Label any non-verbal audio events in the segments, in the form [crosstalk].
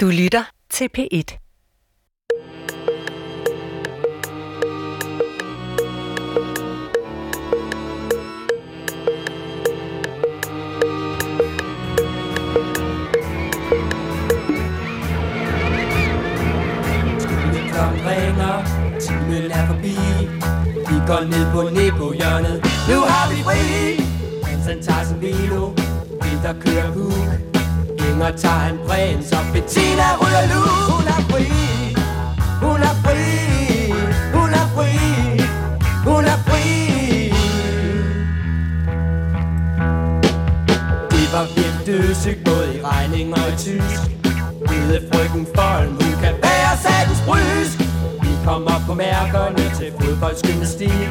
Du lytter til P1. Klokken ringer, timen er forbi. Vi går ned på på hjørnet Nu har vi fri. Mens han tager sin Vilo Vinter kører huk Inger tager en prins Og Bettina ryger nu. Hun er fri. Hun er fri. Hun er fri. Hun er fri. Det var virkelig dødsigt Både i regning og i tysk. Hvide frygten Folm Hun kan være satens brysk. Vi kommer på mærkerne til fodboldsgymnastik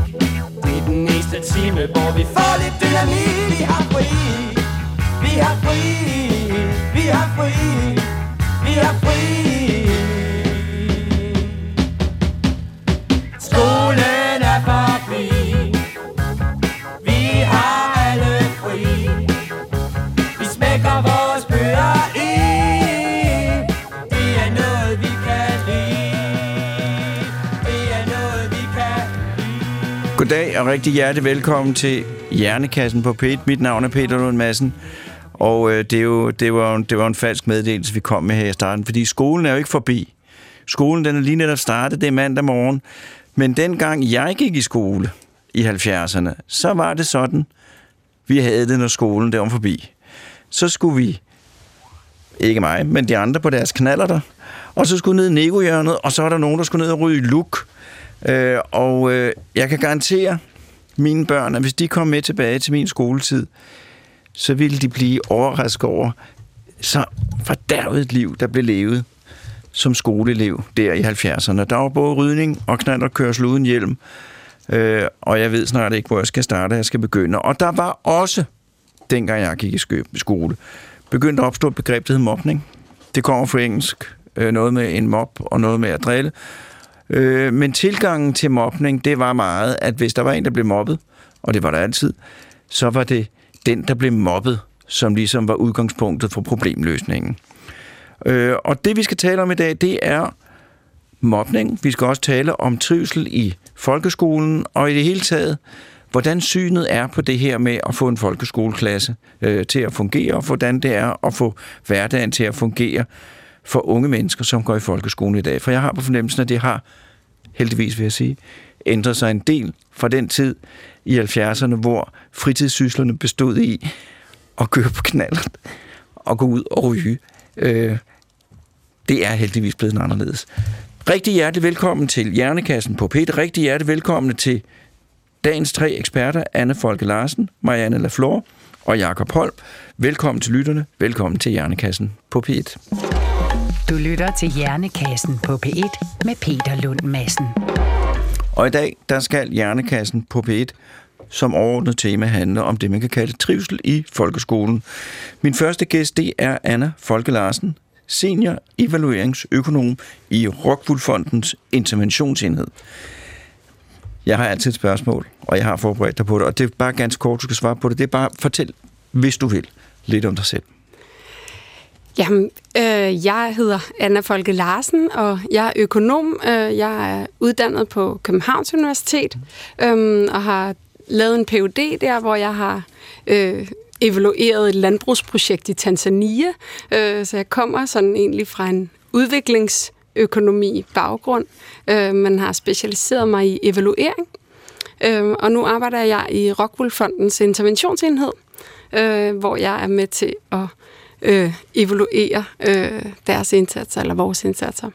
Det er den næste time Hvor vi får lidt dynamik Vi har fri. Vi har fri. Vi har fri. Vi har fri. Skolen er forbi Vi har alle fri. Vi smækker vores bøger i. Det er noget vi kan lide. Det er noget vi kan lide. Goddag og rigtig hjertelig velkommen til Hjernekassen på P1. Mit navn er Peter Lund Madsen. Og øh, det, er jo, det, var, det var en falsk meddelelse, vi kom med her i starten, fordi skolen er jo ikke forbi. Skolen den er lige netop startet, det er mandag morgen. Men dengang jeg gik i skole i 70'erne, så var det sådan, vi havde det, når skolen der var forbi. Så skulle vi, ikke mig, men de andre på deres knaller der, og så skulle ned i Nego-hjørnet, og så var der nogen, der skulle ned og ryge luk. Øh, og øh, jeg kan garantere mine børn, at hvis de kom med tilbage til min skoletid, så ville de blive overrasket over så fordærvet et liv, der blev levet som skoleelev der i 70'erne. Der var både rydning og knald og kørsel uden hjelm, øh, og jeg ved snart ikke, hvor jeg skal starte, jeg skal begynde. Og der var også, dengang jeg gik i skole, begyndt at opstå et begreb, der hed mobning. Det kommer fra engelsk, øh, noget med en mob og noget med at drille. Øh, men tilgangen til mobning, det var meget, at hvis der var en, der blev mobbet, og det var der altid, så var det den, der blev mobbet, som ligesom var udgangspunktet for problemløsningen. Øh, og det, vi skal tale om i dag, det er mobning. Vi skal også tale om trivsel i folkeskolen, og i det hele taget, hvordan synet er på det her med at få en folkeskoleklasse øh, til at fungere, og hvordan det er at få hverdagen til at fungere for unge mennesker, som går i folkeskolen i dag. For jeg har på fornemmelsen, at det har, heldigvis vil jeg sige, ændret sig en del fra den tid i 70'erne, hvor fritidssyslerne bestod i at køre på knallert og gå ud og ryge. Øh, det er heldigvis blevet anderledes. Rigtig hjertelig velkommen til Hjernekassen på Peter. Rigtig hjertelig velkommen til dagens tre eksperter, Anne Folke Larsen, Marianne Laflor og Jakob Holm. Velkommen til lytterne. Velkommen til Hjernekassen på P1. Du lytter til Hjernekassen på P1 med Peter Lund Madsen. Og i dag, der skal Hjernekassen på P1 som overordnet tema handle om det, man kan kalde trivsel i folkeskolen. Min første gæst, det er Anna Folke Larsen, senior evalueringsøkonom i Rockwoolfondens interventionsenhed. Jeg har altid et spørgsmål, og jeg har forberedt dig på det, og det er bare ganske kort, du skal svare på det. Det er bare, fortæl, hvis du vil, lidt om dig selv. Jamen, øh, jeg hedder Anna Folke Larsen, og jeg er økonom. Øh, jeg er uddannet på Københavns Universitet, øh, og har lavet en Ph.D. der, hvor jeg har øh, evalueret et landbrugsprojekt i Tanzania. Øh, så jeg kommer sådan egentlig fra en udviklingsøkonomi baggrund, øh, men har specialiseret mig i evaluering. Øh, og nu arbejder jeg i Rockwool Fondens interventionsenhed, øh, hvor jeg er med til at øh, evaluere øh, deres indsatser, eller vores indsatser.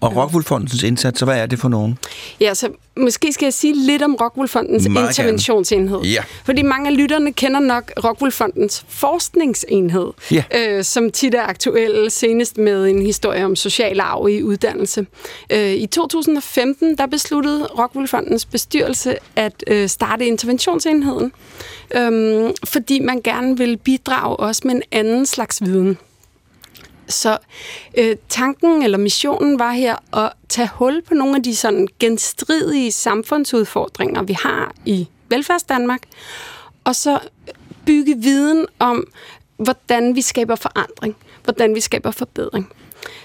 Og Rockwool-fondens indsats, hvad er det for nogen? Ja, så måske skal jeg sige lidt om Rockwool Fondens Meget interventionsenhed. Ja. Fordi mange af lytterne kender nok Rockwool Fondens forskningsenhed, Ja. øh, som tit er aktuel, senest med en historie om social arv i uddannelse. Øh, I 2015 der besluttede Rockwool Fondens bestyrelse at øh, starte interventionsenheden, øh, fordi man gerne vil bidrage også med en anden slags viden. Så øh, tanken eller missionen var her at tage hul på nogle af de sådan genstridige samfundsudfordringer, vi har i velfærdsdanmark, og så bygge viden om, hvordan vi skaber forandring, hvordan vi skaber forbedring.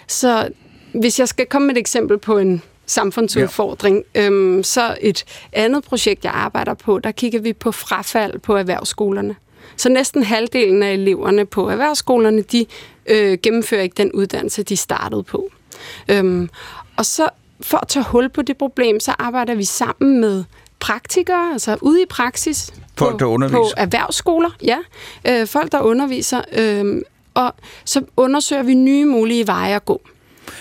Så hvis jeg skal komme med et eksempel på en samfundsudfordring, ja. øhm, så et andet projekt, jeg arbejder på, der kigger vi på frafald på erhvervsskolerne. Så næsten halvdelen af eleverne på erhvervsskolerne, de øh, gennemfører ikke den uddannelse, de startede på. Øhm, og så for at tage hul på det problem, så arbejder vi sammen med praktikere, altså ude i praksis. Folk, der på, underviser. På erhvervsskoler, ja. Øh, folk, der underviser. Øh, og så undersøger vi nye mulige veje at gå.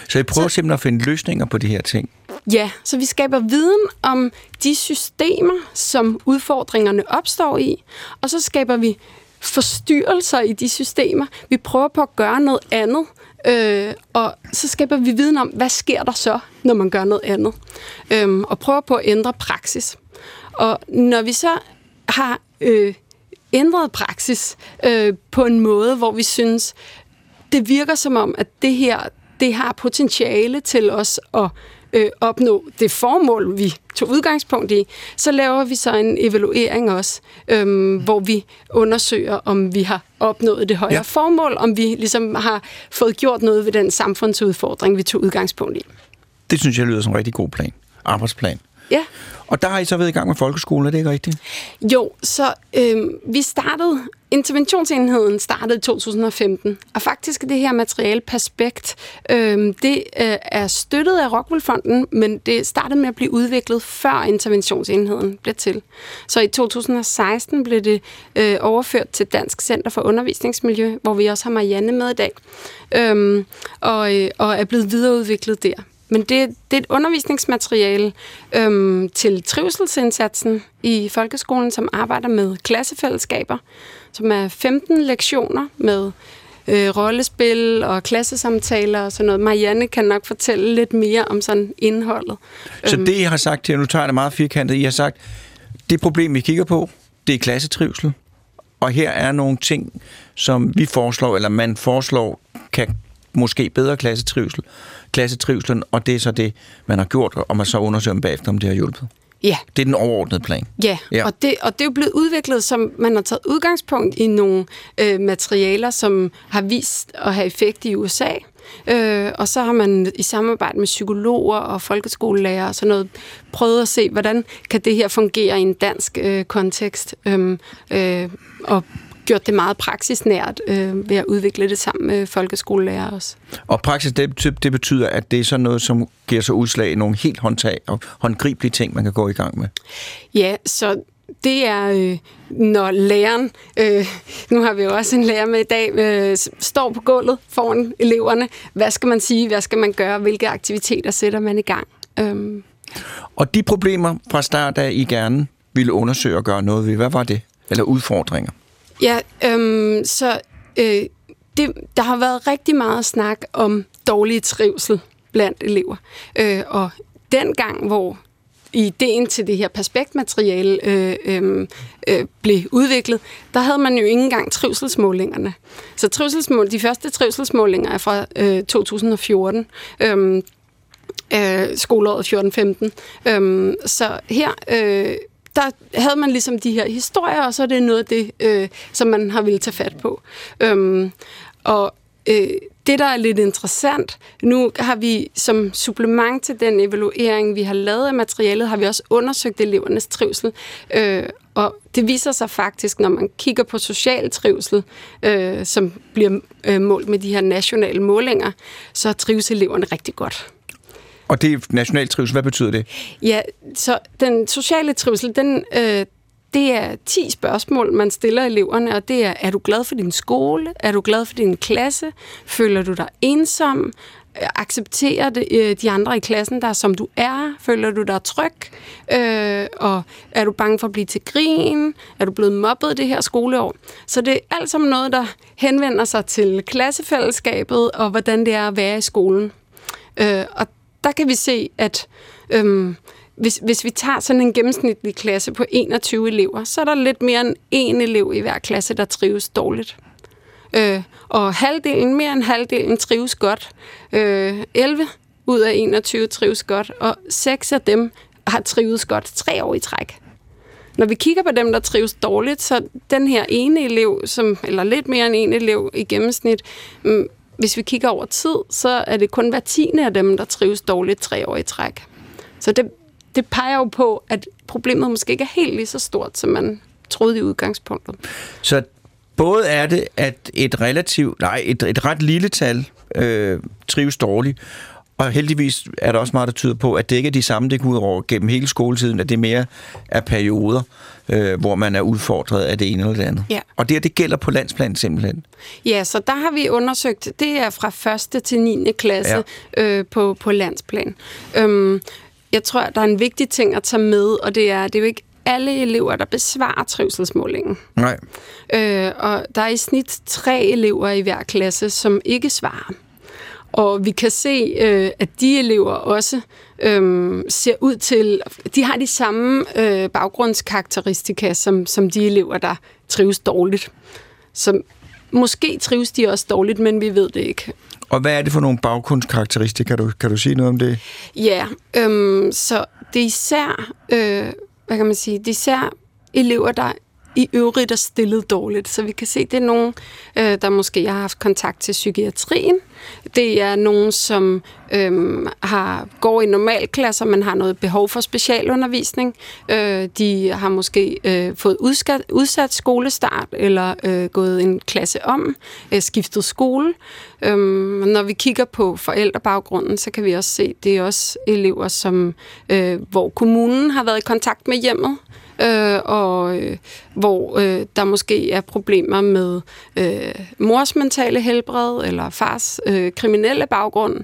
Så I prøver så, simpelthen at finde løsninger på de her ting? Ja, så vi skaber viden om de systemer, som udfordringerne opstår i, og så skaber vi forstyrrelser i de systemer. Vi prøver på at gøre noget andet, øh, og så skaber vi viden om, hvad sker der så, når man gør noget andet, øh, og prøver på at ændre praksis. Og når vi så har øh, ændret praksis øh, på en måde, hvor vi synes, det virker som om, at det her det har potentiale til os at øh, opnå det formål, vi tog udgangspunkt i, så laver vi så en evaluering også, øhm, hvor vi undersøger, om vi har opnået det højere ja. formål, om vi ligesom har fået gjort noget ved den samfundsudfordring, vi tog udgangspunkt i. Det synes jeg lyder som en rigtig god plan. Arbejdsplan. Ja. Og der har I så været i gang med folkeskolen, er det ikke rigtigt? Jo, så øh, vi startede, interventionsenheden startede i 2015, og faktisk det her materiale Perspekt, øh, det øh, er støttet af Rockwool-fonden, men det startede med at blive udviklet før interventionsenheden blev til. Så i 2016 blev det øh, overført til Dansk Center for Undervisningsmiljø, hvor vi også har Marianne med i dag, øh, og, øh, og er blevet videreudviklet der. Men det, det er et undervisningsmateriale øhm, til trivselsindsatsen i folkeskolen, som arbejder med klassefællesskaber, som er 15 lektioner med øh, rollespil og klassesamtaler og sådan noget. Marianne kan nok fortælle lidt mere om sådan indholdet. Så øhm. det, I har sagt til, nu tager jeg det meget firkantet, I har sagt, det problem, vi kigger på, det er klassetrivsel. Og her er nogle ting, som vi foreslår, eller man foreslår, kan måske bedre klassetrivsel klassetrivselen, og det er så det, man har gjort, og man så undersøger dem bagefter, om det har hjulpet. Ja. Det er den overordnede plan. Ja, ja. Og, det, og det er jo blevet udviklet, som man har taget udgangspunkt i nogle øh, materialer, som har vist at have effekt i USA. Øh, og så har man i samarbejde med psykologer og folkeskolelærer og sådan noget, prøvet at se, hvordan kan det her fungere i en dansk øh, kontekst. Øh, øh, og gjort det meget praksisnært øh, ved at udvikle det sammen med folkeskolelærer også. Og praksis, det, det betyder, at det er sådan noget, som giver sig udslag i nogle helt håndtag og håndgribelige ting, man kan gå i gang med? Ja, så det er, øh, når læreren, øh, nu har vi jo også en lærer med i dag, øh, står på gulvet foran eleverne. Hvad skal man sige? Hvad skal man gøre? Hvilke aktiviteter sætter man i gang? Øhm. Og de problemer fra start af, I gerne ville undersøge og gøre noget ved, hvad var det? Eller udfordringer? Ja, øhm, så øh, det, der har været rigtig meget snak om dårlig trivsel blandt elever. Øh, og den gang, hvor ideen til det her perspektmateriale øh, øh, øh, blev udviklet, der havde man jo ikke engang trivselsmålingerne. Så trivselsmål, de første trivselsmålinger er fra øh, 2014. Øh, øh, skoleåret 14-15. Øh, så her øh, der havde man ligesom de her historier, og så er det noget af det, øh, som man har ville tage fat på. Øhm, og øh, det, der er lidt interessant, nu har vi som supplement til den evaluering, vi har lavet af materialet, har vi også undersøgt elevernes trivsel. Øh, og det viser sig faktisk, når man kigger på social trivsel, øh, som bliver øh, målt med de her nationale målinger, så trives eleverne rigtig godt. Og det er national trivsel. Hvad betyder det? Ja, så den sociale trivsel, den, øh, det er 10 spørgsmål, man stiller eleverne, og det er, er du glad for din skole? Er du glad for din klasse? Føler du dig ensom? Øh, accepterer det, øh, de andre i klassen der, som du er? Føler du dig tryg? Øh, og er du bange for at blive til grin? Er du blevet mobbet det her skoleår? Så det er alt sammen noget, der henvender sig til klassefællesskabet, og hvordan det er at være i skolen. Øh, og der kan vi se, at øhm, hvis, hvis vi tager sådan en gennemsnitlig klasse på 21 elever, så er der lidt mere end en elev i hver klasse, der trives dårligt. Øh, og halvdelen, mere end halvdelen, trives godt. Øh, 11 ud af 21 trives godt, og 6 af dem har trives godt tre år i træk. Når vi kigger på dem, der trives dårligt, så den her ene elev, som, eller lidt mere end en elev i gennemsnit, mm, hvis vi kigger over tid, så er det kun hver tiende af dem, der trives dårligt tre år i træk. Så det, det peger jo på, at problemet måske ikke er helt lige så stort, som man troede i udgangspunktet. Så både er det, at et relativt, nej, et, et ret lille tal øh, trives dårligt, og heldigvis er der også meget, der tyder på, at det ikke er de samme, det går ud over gennem hele skoletiden, at det mere er perioder, øh, hvor man er udfordret af det ene eller det andet. Ja. Og det, det gælder på landsplan simpelthen. Ja, så der har vi undersøgt, det er fra 1. til 9. klasse ja. øh, på, på landsplan. Øhm, jeg tror, der er en vigtig ting at tage med, og det er, det er jo ikke alle elever, der besvarer trivselsmålingen. Nej. Øh, og der er i snit tre elever i hver klasse, som ikke svarer. Og vi kan se, øh, at de elever også øh, ser ud til, de har de samme øh, baggrundskarakteristika som, som de elever, der trives dårligt. Så måske trives de også dårligt, men vi ved det ikke. Og hvad er det for nogle baggrundskarakteristika? Kan du, kan du sige noget om det? Ja, øh, så det er især, øh, hvad kan man sige, det er især elever, der i øvrigt er stillet dårligt. Så vi kan se, det er nogen, øh, der måske har haft kontakt til psykiatrien. Det er nogen, som øh, har går i normalklasser, men har noget behov for specialundervisning. Øh, de har måske øh, fået udsat, udsat skolestart, eller øh, gået en klasse om, øh, skiftet skole. Øh, når vi kigger på forældrebaggrunden, så kan vi også se, det er også elever, som, øh, hvor kommunen har været i kontakt med hjemmet, øh, og øh, hvor øh, der måske er problemer med øh, mors mentale helbred eller fars øh, kriminelle baggrund,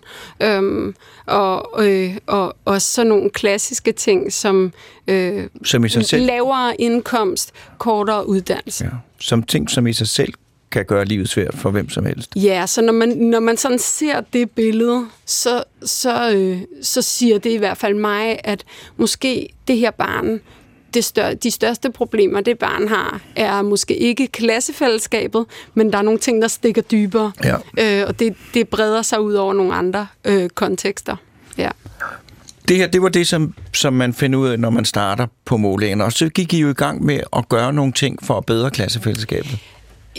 øh, og, øh, og også sådan nogle klassiske ting som, øh, Som i sig selv? lavere indkomst, kortere uddannelse. Ja. Som ting, som i sig selv kan gøre livet svært for hvem som helst. Ja, så når man, når man sådan ser det billede, så, så, øh, så siger det i hvert fald mig, at måske det her barn, det stør, de største problemer, det barn har, er måske ikke klassefællesskabet, men der er nogle ting, der stikker dybere. Ja. Øh, og det, det breder sig ud over nogle andre øh, kontekster. Ja. Det her, det var det, som, som man finder ud af, når man starter på målingen. Og så gik I jo i gang med at gøre nogle ting for at bedre klassefællesskabet.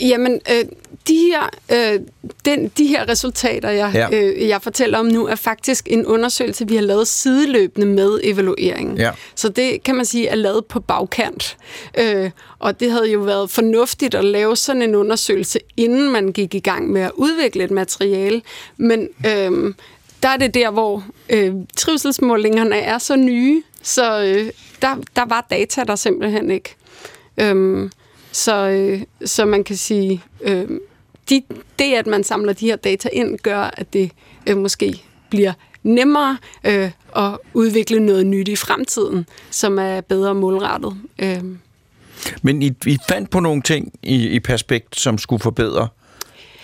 Jamen, øh, de, her, øh, den, de her resultater, jeg, Ja. øh, jeg fortæller om nu, er faktisk en undersøgelse, vi har lavet sideløbende med evalueringen. Ja. Så det kan man sige er lavet på bagkant. Øh, og det havde jo været fornuftigt at lave sådan en undersøgelse, inden man gik i gang med at udvikle et materiale. Men øh, der er det der, hvor øh, trivselsmålingerne er så nye, så øh, der, der var data der simpelthen ikke. Øhm, så, øh, så man kan sige, øh, de, det, at man samler de her data ind, gør, at det øh, måske bliver nemmere øh, at udvikle noget nyt i fremtiden, som er bedre målrettet. Øh, Men I, I fandt på nogle ting i, i perspekt, som skulle forbedre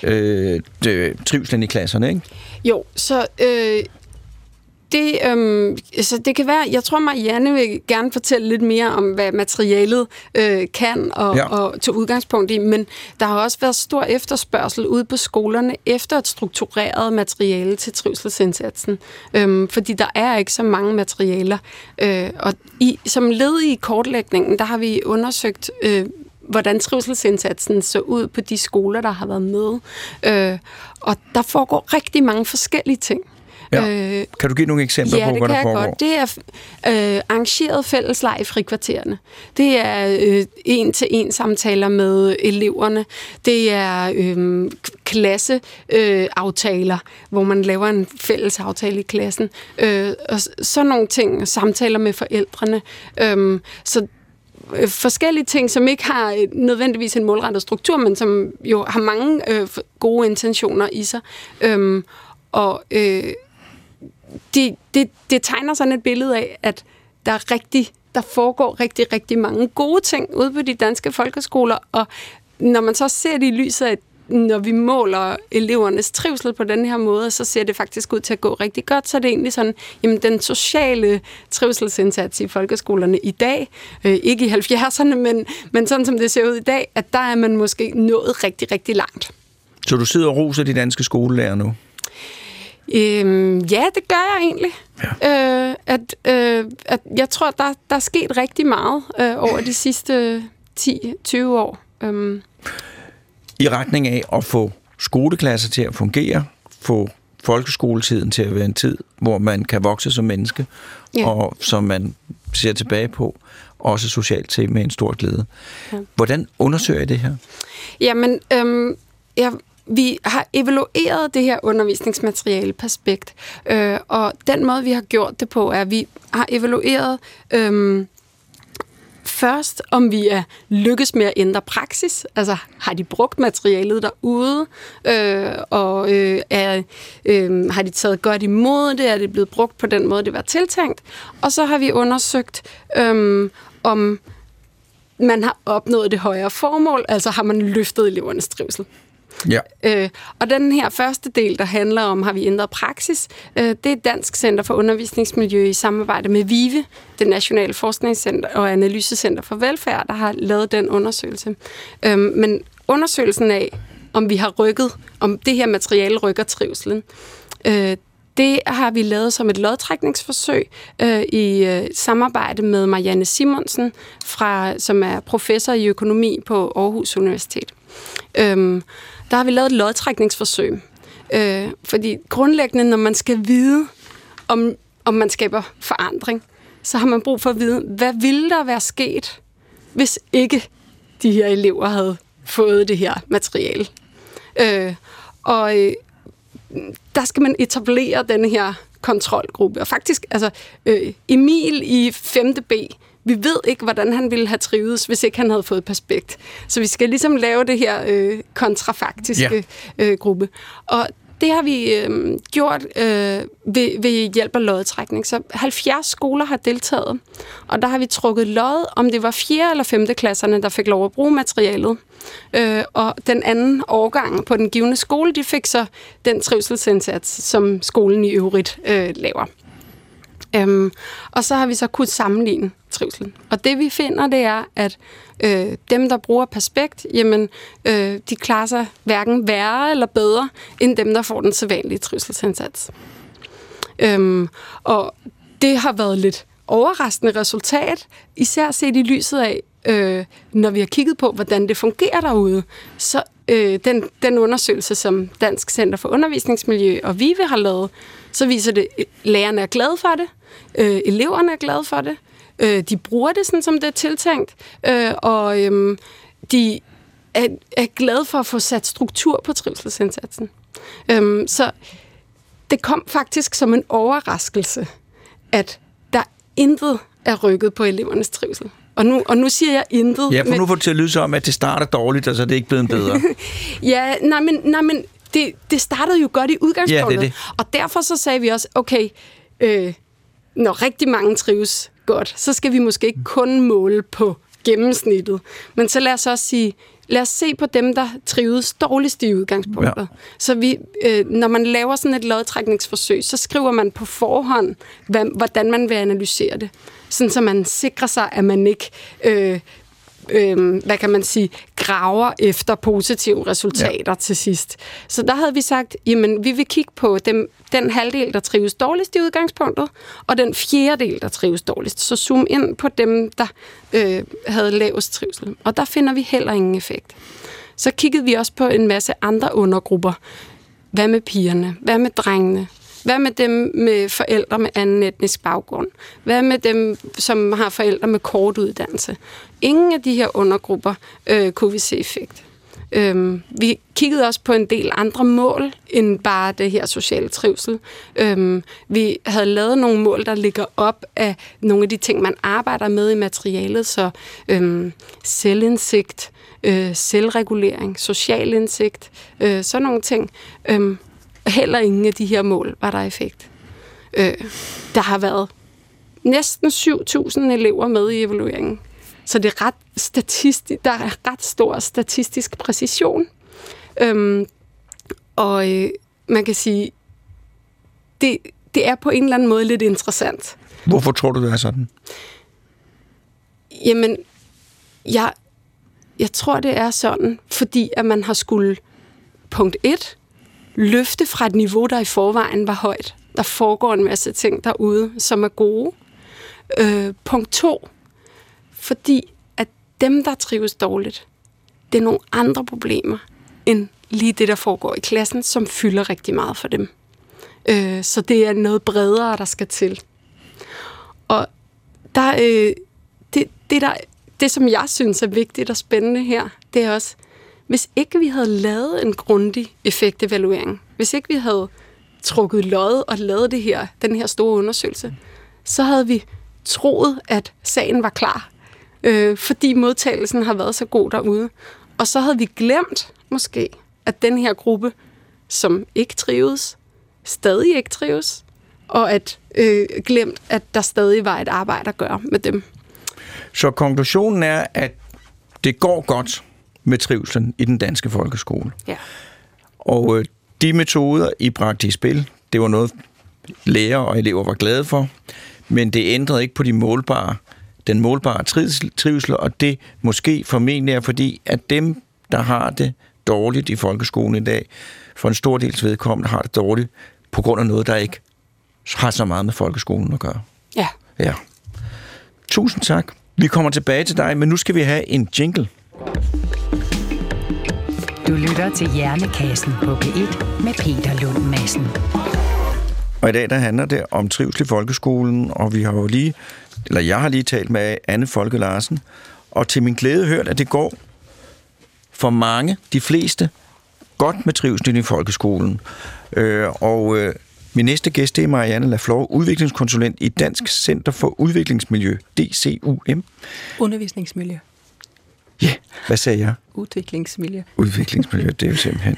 øh, det, trivslen i klasserne, ikke? Jo, så øh, det, øhm, så det kan være, jeg tror Marianne vil gerne fortælle lidt mere om, hvad materialet øh, kan og, Ja. og tage udgangspunkt i, men der har også været stor efterspørgsel ude på skolerne efter et struktureret materiale til trivselsindsatsen, øhm, fordi der er ikke så mange materialer. Øh, og i, som led i kortlægningen, der har vi undersøgt øh, hvordan trivselsindsatsen så ud på de skoler, der har været med. Øh, og der foregår rigtig mange forskellige ting. Ja. Øh, Kan du give nogle eksempler ja, på, det hvad kan der jeg foregår? godt. Det er øh, arrangeret fællesleg i frikvartererne. Det er øh, en-til-en samtaler med eleverne. Det er øh, klasseaftaler, øh, aftaler, hvor man laver en fælles aftale i klassen. Øh, og sådan nogle ting. Samtaler med forældrene. Øh, så øh, forskellige ting, som ikke har øh, nødvendigvis en målrettet struktur, men som jo har mange øh, gode intentioner i sig. Øhm, og øh, det, det, det tegner sådan et billede af, at der er rigtig, der foregår rigtig, rigtig mange gode ting ude på de danske folkeskoler, og når man så ser det i lyset af, når vi måler elevernes trivsel på den her måde, så ser det faktisk ud til at gå rigtig godt. Så er det egentlig sådan, jamen den sociale trivselsindsats i folkeskolerne i dag, øh, ikke i 70'erne, men, men sådan som det ser ud i dag, at der er man måske nået rigtig, rigtig langt. Så du sidder og roser de danske skolelærer nu? Øhm, ja, det gør jeg egentlig. Ja. Øh, at, øh, at jeg tror, der, der er sket rigtig meget øh, over de sidste 10-20 år. Øhm, I retning af at få skoleklasser til at fungere, få folkeskoletiden til at være en tid, hvor man kan vokse som menneske, Ja. og som man ser tilbage på, også socialt til med en stor glæde. Ja. Hvordan undersøger I det her? Jamen, øhm, ja, vi har evalueret det her undervisningsmateriale Perspekt, øh, og den måde, vi har gjort det på, er, at vi har evalueret Øh, først, om vi er lykkes med at ændre praksis. Altså, har de brugt materialet derude, øh, og øh, er, øh, har de taget godt imod det, er det blevet brugt på den måde, det var tiltænkt. Og så har vi undersøgt, øh, om man har opnået det højere formål, altså har man løftet elevernes trivsel. Ja. Øh, og den her første del, der handler om, har vi ændret praksis, øh, det er Dansk Center for Undervisningsmiljø i samarbejde med VIVE, det Nationale Forskningscenter og Analysecenter for Velfærd, der har lavet den undersøgelse. Øh, men undersøgelsen af, om vi har rykket, om det her materiale rykker trivselen, øh, det har vi lavet som et lodtrækningsforsøg øh, i øh, samarbejde med Marianne Simonsen, fra, som er professor i økonomi på Aarhus Universitet. Øhm, der har vi lavet et lodtrækningsforsøg. Øh, fordi grundlæggende, når man skal vide, om, om man skaber forandring, så har man brug for at vide, hvad ville der være sket, hvis ikke de her elever havde fået det her materiale. Øh, og øh, der skal man etablere den her kontrolgruppe. Og faktisk, altså, øh, Emil i 5. B, vi ved ikke, hvordan han ville have trivet, hvis ikke han havde fået perspekt. Så vi skal ligesom lave det her øh, kontrafaktiske ja. øh, gruppe. Og det har vi øh, gjort øh, ved, ved hjælp af lodtrækning. Så 70 skoler har deltaget, og der har vi trukket lod, om det var 4. eller 5. klasserne, der fik lov at bruge materialet. Øh, og den anden årgang på den givende skole, de fik så den trivselsindsats, som skolen i øvrigt øh, laver. Øhm, og så har vi så kunnet sammenligne trivselen. Og det vi finder, det er, at øh, dem, der bruger Perspekt, jamen, øh, de klarer sig hverken værre eller bedre, end dem, der får den sædvanlige trivselsindsats. Øhm, og det har været lidt overraskende resultat, især set i lyset af, øh, når vi har kigget på, hvordan det fungerer derude, så øh, den, den undersøgelse, som Dansk Center for Undervisningsmiljø og VIVE har lavet, så viser det, at lærerne er glade for det, øh, eleverne er glade for det, øh, de bruger det sådan, som det er tiltænkt, øh, og øh, de er, er glade for at få sat struktur på trivselsindsatsen. Øh, så det kom faktisk som en overraskelse, at der intet er rykket på elevernes trivsel. Og nu, og nu siger jeg intet. Ja, for nu får det til at lyde som, at det starter dårligt, og så er det ikke blevet bedre. [laughs] ja, nej, men, nej, men det, det startede jo godt i udgangspunktet. Ja, det det. Og derfor så sagde vi også, okay, øh, når rigtig mange trives godt, så skal vi måske ikke kun måle på gennemsnittet. Men så lad os også sige, lad os se på dem, der trives dårligst i udgangspunktet. Ja. Så vi, øh, når man laver sådan et lodtrækningsforsøg, så skriver man på forhånd, hvad, hvordan man vil analysere det. Sådan så man sikrer sig, at man ikke... Øh, øh, hvad kan man sige, graver efter positive resultater ja. til sidst. Så der havde vi sagt, jamen vi vil kigge på dem, den halvdel, der trives dårligst i udgangspunktet, og den fjerdedel, der trives dårligst. Så zoom ind på dem, der øh, havde lavest trivsel. Og der finder vi heller ingen effekt. Så kiggede vi også på en masse andre undergrupper. Hvad med pigerne? Hvad med drengene? Hvad med dem med forældre med anden etnisk baggrund? Hvad med dem, som har forældre med kort uddannelse? Ingen af de her undergrupper øh, kunne vi se effekt. Øhm, vi kiggede også på en del andre mål end bare det her sociale trivsel. Øhm, vi havde lavet nogle mål, der ligger op af nogle af de ting, man arbejder med i materialet, så øhm, selvindsigt, øh, selvregulering, social indsigt, øh, sådan nogle ting. Øhm, heller ingen af de her mål var der effekt. Øh, der har været næsten 7.000 elever med i evalueringen. Så det er ret statistisk, der er ret stor statistisk præcision. Øhm, og øh, man kan sige, det, det er på en eller anden måde lidt interessant. Hvorfor tror du, det er sådan? Jamen, jeg, jeg tror, det er sådan, fordi at man har skulle, punkt 1, løfte fra et niveau, der i forvejen var højt. Der foregår en masse ting derude, som er gode. Øh, punkt 2, fordi at dem, der trives dårligt, det er nogle andre problemer end lige det, der foregår i klassen, som fylder rigtig meget for dem. Øh, så det er noget bredere, der skal til. Og der, øh, det, det, der, det, som jeg synes er vigtigt og spændende her, det er også, hvis ikke vi havde lavet en grundig effektevaluering, hvis ikke vi havde trukket lod og lavet det her, den her store undersøgelse, så havde vi troet, at sagen var klar, øh, fordi modtagelsen har været så god derude. Og så havde vi glemt, måske, at den her gruppe, som ikke trives, stadig ikke trives, og at øh, glemt, at der stadig var et arbejde at gøre med dem. Så konklusionen er, at det går godt med trivselen i den danske folkeskole. Ja. Og øh, de metoder, I bragte i spil, det var noget, lærere og elever var glade for, men det ændrede ikke på de målbare, den målbare trivsel, trivsel, og det måske formentlig er fordi, at dem, der har det dårligt i folkeskolen i dag, for en stor dels vedkommende har det dårligt på grund af noget, der ikke har så meget med folkeskolen at gøre. Ja. Ja. Tusind tak. Vi kommer tilbage til dig, men nu skal vi have en jingle. Lytter til Hjernekassen på P1 med Peter Lund Madsen. Og i dag der handler det om trivsel i folkeskolen, og vi har jo lige, eller jeg har lige talt med Anne Folke Larsen, og til min glæde hørt, at det går for mange, de fleste, godt med trivsel i folkeskolen. Øh, og øh, min næste gæst det er Marianne Laflor, udviklingskonsulent i Dansk Center for Udviklingsmiljø, DCUM. Undervisningsmiljø. Ja, yeah, hvad sagde jeg? Udviklingsmiljø. Udviklingsmiljø, det er jo simpelthen...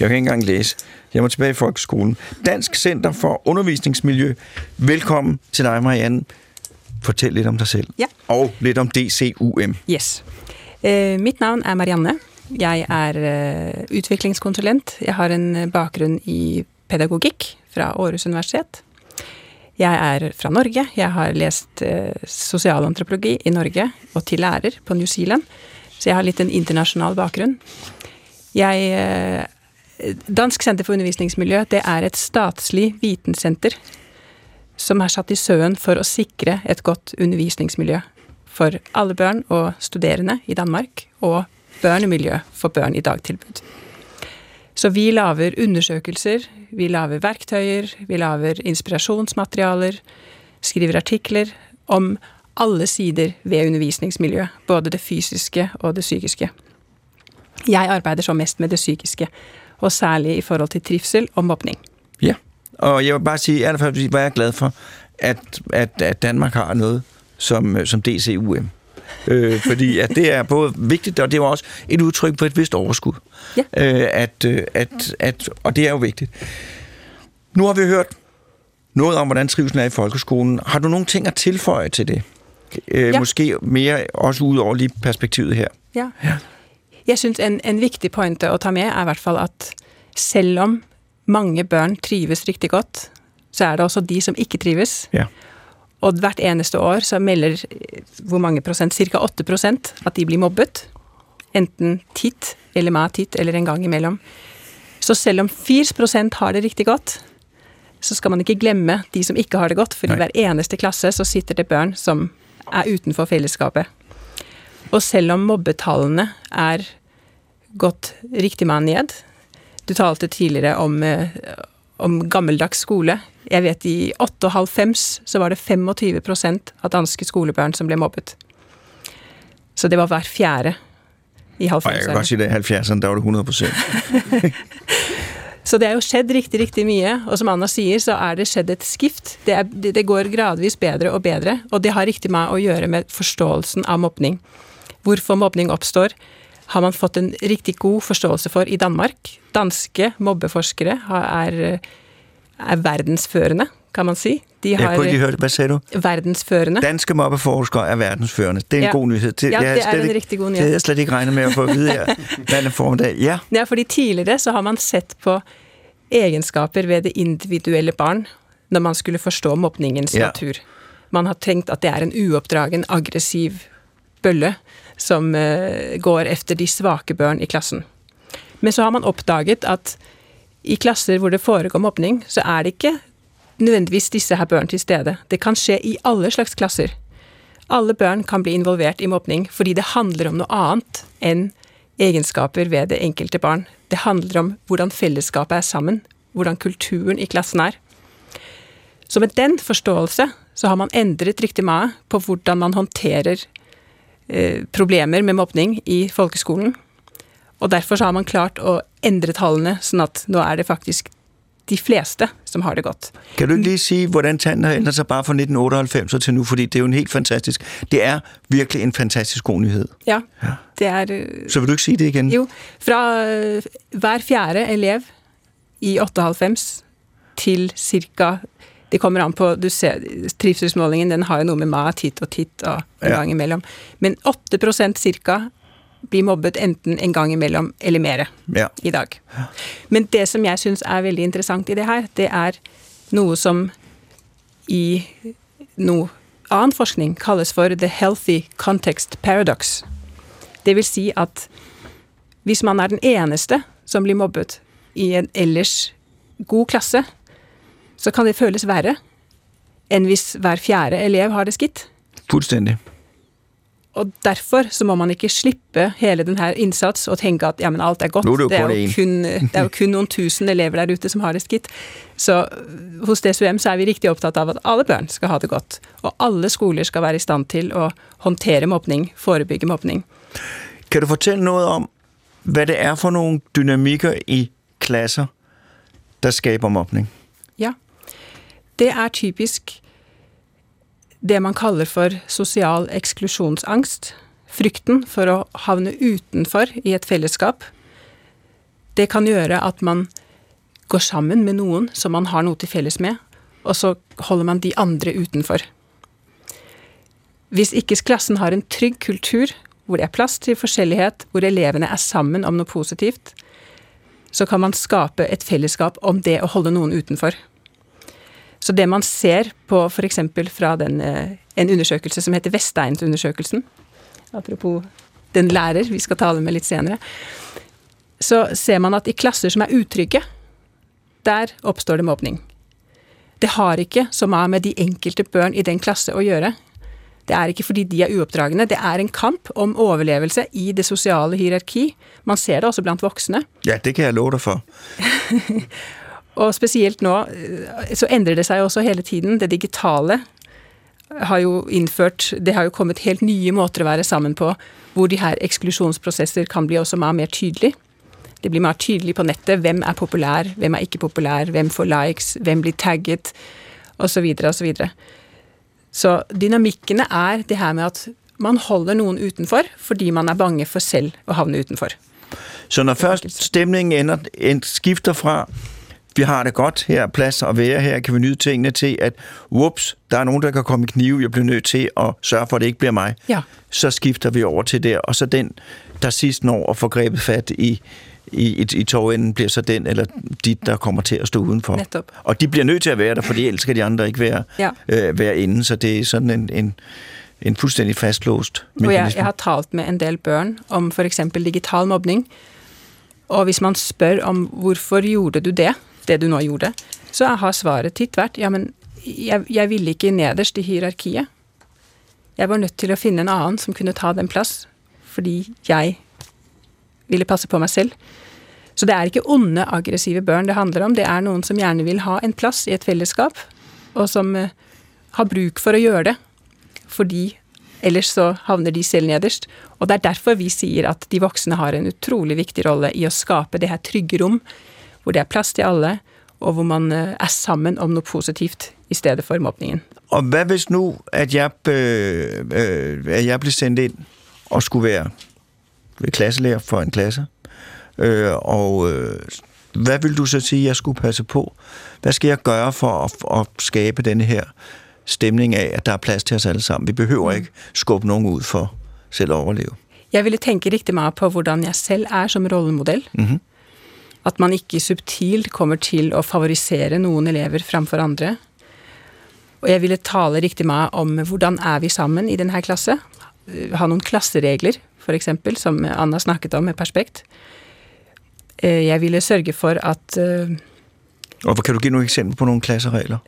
Jeg kan ikke engang læse. Jeg må tilbage i folkeskolen. Dansk Center for Undervisningsmiljø. Velkommen til dig, Marianne. Fortæl lidt om dig selv. Ja. Og lidt om DCUM. Yes. Eh, mitt navn er Marianne. Jeg er eh, utviklingskonsulent. Jeg har en eh, bakgrunn i pedagogikk fra Aarhus Universitet. Jeg er fra Norge. Jeg har lest eh, sosialantropologi i Norge og til lærer på New Zealand. Så jeg har litt en internasjonal bakgrunn. Jeg eh, Dansk senter for undervisningsmiljø det er et statslig vitensenter som er satt i søen for å sikre et godt undervisningsmiljø for alle barn og studerende i Danmark, og børnemiljø for børn i dagtilbud. Så vi laver undersøkelser, vi laver verktøyer, vi laver inspirasjonsmaterialer, skriver artikler om alle sider ved undervisningsmiljø, både det fysiske og det psykiske. Jeg arbejder så mest med det psykiske, og særligt i forhold til trivsel og mobning. Ja, og jeg vil bare sige, at jeg er glad for, at, at, at Danmark har noget som, som DCUM. Øh, fordi at det er både vigtigt, og det er også et udtryk for et vist overskud. Ja. Øh, at, at, at, og det er jo vigtigt. Nu har vi hørt noget om, hvordan trivselen er i folkeskolen. Har du nogle ting at tilføje til det? Øh, Ja. Måske mere også ud over lige perspektivet her. Ja. Ja. Jeg synes en, en viktig pointe å ta med er i hvert fall at selv om mange børn trives riktig godt, så er det også de som ikke trives. Ja. Og hvert eneste år så melder hvor mange prosent, cirka 8 prosent, at de blir mobbet. Enten titt eller med titt eller en gang imellom. Så selv om 4 prosent har det riktig godt, så skal man ikke glemme de som ikke har det godt, for Nei. i hver eneste klasse så sitter det børn som er utenfor fellesskapet. Og selv om mobbetallene er gått riktig med ned, du talte tidligere om, eh, om gammeldags skole. Jeg vet i 98 så var det 25% av danske skolebarn som ble mobbet. Så det var hver fjerde i Og jeg kan godt 90-årene. sige, at i 70'erne, der var det 100 procent. [laughs] Så det er jo skjedd riktig, riktig mye, og som Anna sier, så er det skjedd et skift. Det, er, det, det går gradvis bedre og bedre, og det har riktig med å gjøre med forståelsen av mobbning. Hvorfor mobbning oppstår, har man fått en riktig god forståelse for i Danmark. Danske mobbeforskere har, er, er verdensførende, kan man si. De Jeg har kunne ikke høre det. Hvad sagde du? verdensførende. Danske mobbeforskere er verdensførende. Det er en Ja. god nyhed. Det, Ja, jeg det er slet en ikke- rigtig god Det nyhed. havde jeg slet ikke regnet med at få at vide her [laughs] mandag formiddag. Ja, Ja, fordi tidligere så har man sett på egenskaper ved det individuelle barn når man skulle forstå mobbningens Ja. natur. Man har tenkt at det er en uoppdragen, aggressiv bølle som eh, går efter de svake børn i klassen. Men så har man oppdaget at i klasser hvor det foregår mobbning, så er det ikke nødvendigvis disse her børn til stede. Det kan skje i alle slags klasser. Alle børn kan bli involvert i mobbning fordi det handler om noe annet enn egenskaper ved det enkelte barn. Det handler om hvordan fellesskapet er sammen, hvordan kulturen i klassen er. Så med den forståelse så har man ændret rigtig meget på hvordan man håndterer eh, problemer med mobbning i folkeskolen. Og derfor så har man klart å endre tallene, sånn at nå er det faktisk de fleste som har det godt. Kan du ikke lige sige, hvordan tanden har ændret sig bare fra 1998 til nu? Fordi det er jo en helt fantastisk... Det er virkelig en fantastisk god nyhed. Ja, det er... øh, Så vil du ikke sige det igen? Jo, fra øh, hver fjerde elev i 98 til cirka det kommer an på, du ser, trivselsmålingen den har jo noe med mat hit og titt og en Ja. gang imellom. Men 8% cirka blir mobbet enten en gang imellom eller mere Ja. i dag. Men det som jeg synes er veldig interessant i det her, det er noe som i noe annen forskning kalles for the healthy context paradox. Det vil si at hvis man er den eneste som blir mobbet i en ellers god klasse, så kan det føles verre enn hvis hver fjerde elev har det skitt. Fuldstændig. Og derfor så må man ikke slippe hele den her innsats og tenke at ja, men alt er godt. Er det er jo kun, det er jo kun noen tusen elever der ute som har det skitt. Så øh, hos DSUM så er vi riktig opptatt av at alle barn skal ha det godt. Og alle skoler skal være i stand til å håndtere mobbning, forebygge mobbning. Kan du fortælle noget om, hvad det er for nogle dynamikker i klasser, der skaber mobning? Ja. Det er typisk det man kaller for sosial eksklusjonsangst. Frykten for å havne utenfor i et fellesskap. Det kan gjøre at man går sammen med noen som man har noe til felles med, og så holder man de andre utenfor. Hvis ikke klassen har en trygg kultur, hvor det er plass til forskjellighet, hvor elevene er sammen om noe positivt, så kan man skape et fellesskap om det å holde noen utenfor. Så det man ser på f.eks. fra den, eh, en undersøkelse som heter Vesteinsundersøkelsen, apropos den lærer vi skal tale med litt senere, så ser man at i klasser som er utrygge, der oppstår det mobbning. Det har ikke så mye med de enkelte børn i den klasse å gjøre. Det er ikke fordi de er uoppdragende, det er en kamp om overlevelse i det sosiale hierarki. Man ser det også blant voksne. Ja, det kan jeg love dig for. [laughs] Og spesielt nå eh, så endrer det seg også hele tiden. Det digitale har jo innført Det har jo kommet helt nye måter å være sammen på, hvor de her eksklusjonsprosesser kan bli også mer tydelig. Det blir mer tydelig på nettet hvem er populær, hvem er ikke populær, hvem får likes, hvem blir tagget, osv. osv. Så dynamikkene er det her med at man holder noen utenfor fordi man er bange for selv å havne utenfor. Så når først stemningen ender, en skifter fra, vi har det godt, her er plads at være, her kan vi nyde tingene til, at whoops, der er nogen, der kan komme i knive, jeg bliver nødt til at sørge for, at det ikke bliver mig. Ja. Så skifter vi over til der, og så den, der sidst når at få grebet fat i, i, i, i togenden, bliver så den eller de, der kommer til at stå udenfor. Netop. Og de bliver nødt til at være der, for ellers skal de andre ikke være, Ja. øh, være inde, så det er sådan en, en, en fuldstændig fastlåst Og jeg, mekanisme. jeg har talt med en del børn om f.eks. digital mobbning. Og hvis man spør om hvorfor gjorde du det, det du nå gjorde, så har svaret titt vært ja, men jeg, jeg ville ikke nederst i hierarkiet. Jeg var nødt til å finne en annen som kunne ta den plass, fordi jeg ville passe på meg selv. Så det er ikke onde, aggressive børn det handler om. Det er noen som gjerne vil ha en plass i et fellesskap, og som eh, har bruk for å gjøre det. Fordi ellers så havner de selv nederst. Og det er derfor vi sier at de voksne har en utrolig viktig rolle i å skape det her trygge rom, hvor det er plass til alle, og hvor man eh, er sammen om noe positivt i stedet for mobbningen. Og hvad hvis nu, at jeg, øh, øh, at jeg blev sendt ind og skulle være klasselærer for en klasse, øh, og øh, hvad vil du så sige, jeg skulle passe på? Hvad skal jeg gøre for at, at skabe denne her stemning af, at der er plads til os alle sammen? Vi behøver ikke skubbe nogen ud for selv at overleve. Jeg ville tenke riktig mye på hvordan jeg selv er som rollemodell. Mhm. At man ikke subtilt kommer til å favorisere noen elever framfor andre. Og jeg ville tale riktig mye om hvordan er vi sammen i denne klasse. Eh, Ha noen klasseregler, for eksempel, som Anna snakket om med Perspekt. Eh, Jeg ville sørge for at, eh, Og kan du give nogle eksempler på nogle klasseregler?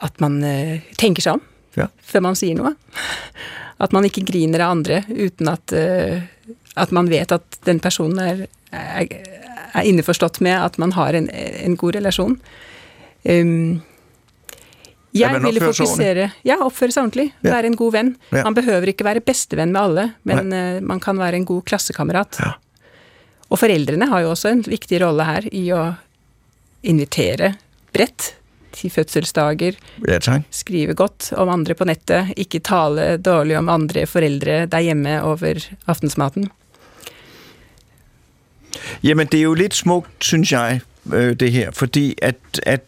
at man tenker seg om Ja. før man sier noe. At man ikke griner av andre uten at at man vet at den personen er, er, er innforstått med at man har en, en god relasjon. Um, jeg man ville fokusere Ja, oppføre seg ordentlig. Ja. Være en god venn. Ja. Man behøver ikke være bestevenn med alle, men eh, man kan være en god klassekamerat. Ja. Og foreldrene har jo også en viktig rolle her i å invitere bredt til fødselsdager, Ja, skrive godt om andre på nettet, ikke tale dårlig om andre foreldre der hjemme over aftensmaten. Jamen, det er jo lidt smukt, synes jeg, øh, det her, fordi at, at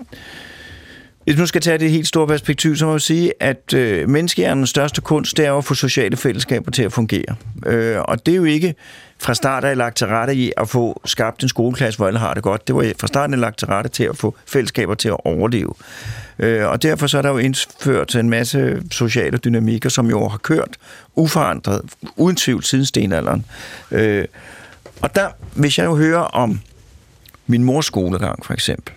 hvis nu skal tage det helt store perspektiv, så må jeg sige, at øh, menneskehjernens største kunst, det er at få sociale fællesskaber til at fungere. Øh, og det er jo ikke fra start af lagt til rette i at få skabt en skoleklasse, hvor alle har det godt. Det var fra starten af lagt til rette til at få fællesskaber til at overleve. Øh, og derfor så er der jo indført en masse sociale dynamikker, som jo har kørt uforandret, uden tvivl siden stenalderen. Øh, og der, hvis jeg jo hører om min mors skolegang, for eksempel,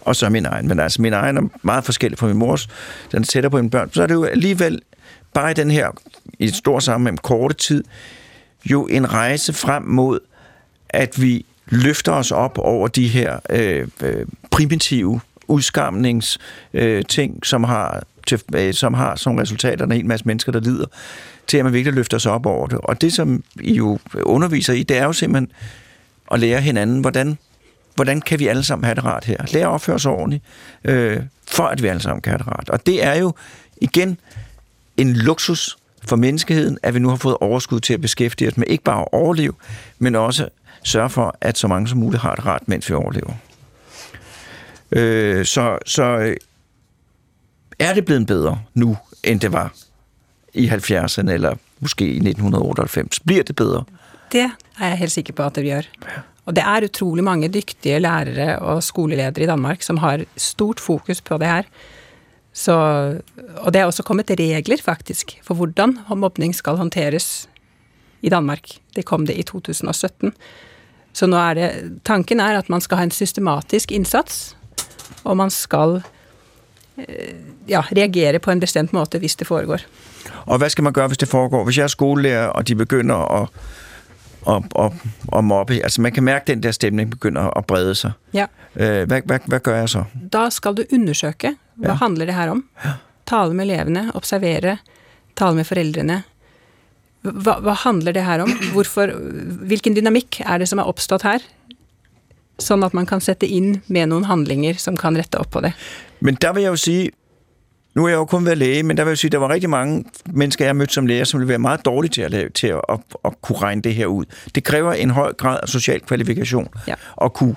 og så min egen, men altså min egen er meget forskellig fra min mors, den er tættere på mine børn, så er det jo alligevel bare i den her, i et stort sammenhæng, korte tid, jo en rejse frem mod, at vi løfter os op over de her øh, øh primitive udskamningsting, øh, ting, som har, til, øh, som har som resultat, at der er en hel masse mennesker, der lider, til at man virkelig løfter sig op over det. Og det, som I jo underviser i, det er jo simpelthen at lære hinanden, hvordan, hvordan kan vi alle sammen have det rart her. Lære at opføre os ordentligt, øh, for at vi alle sammen kan have det rart. Og det er jo igen en luksus for menneskeheden, at vi nu har fået overskud til at beskæftige os med ikke bare at overleve, men også sørge for, at så mange som muligt har det rart, mens vi overlever. Øh, så, så øh, er det blevet bedre nu, end det var i 70'erne, eller måske i 1998? Bliver det bedre? Det er jeg helt sikker på at det gør. Og det er utrolig mange dygtige lærere og skoleledere i Danmark som har stort fokus på det her. Så, og det er også kommet regler faktisk for hvordan mobbning skal håndteres i Danmark. Det kom det i 2017. Så nå er det, tanken er at man skal ha en systematisk innsats, og man skal ja, reagere på en bestemt måte hvis det foregår. Og hvad skal man gøre, hvis det foregår? Hvis jeg er skolelærer, og de begynder at, at, at, at mobbe, altså man kan mærke, at den der stemning begynder at brede sig. Ja. Øh, hvad, hvad, hvad gør jeg så? Da skal du undersøke hva Ja. handler det her om. Tale med elevene, observere, tale med foreldrene. Hva, hva handler det her om? Hvorfor, hvilken dynamikk er det som er oppstått her? Sånn at man kan sette inn med noen handlinger som kan rette opp på det. Men der vil jeg jo sige, nu er jeg jo kun været læge, men der vil jeg sige, der var rigtig mange mennesker, jeg har mødt som læger, som ville være meget dårlige til at, lave, til at, at, at kunne regne det her ud. Det kræver en høj grad af social kvalifikation Ja. at kunne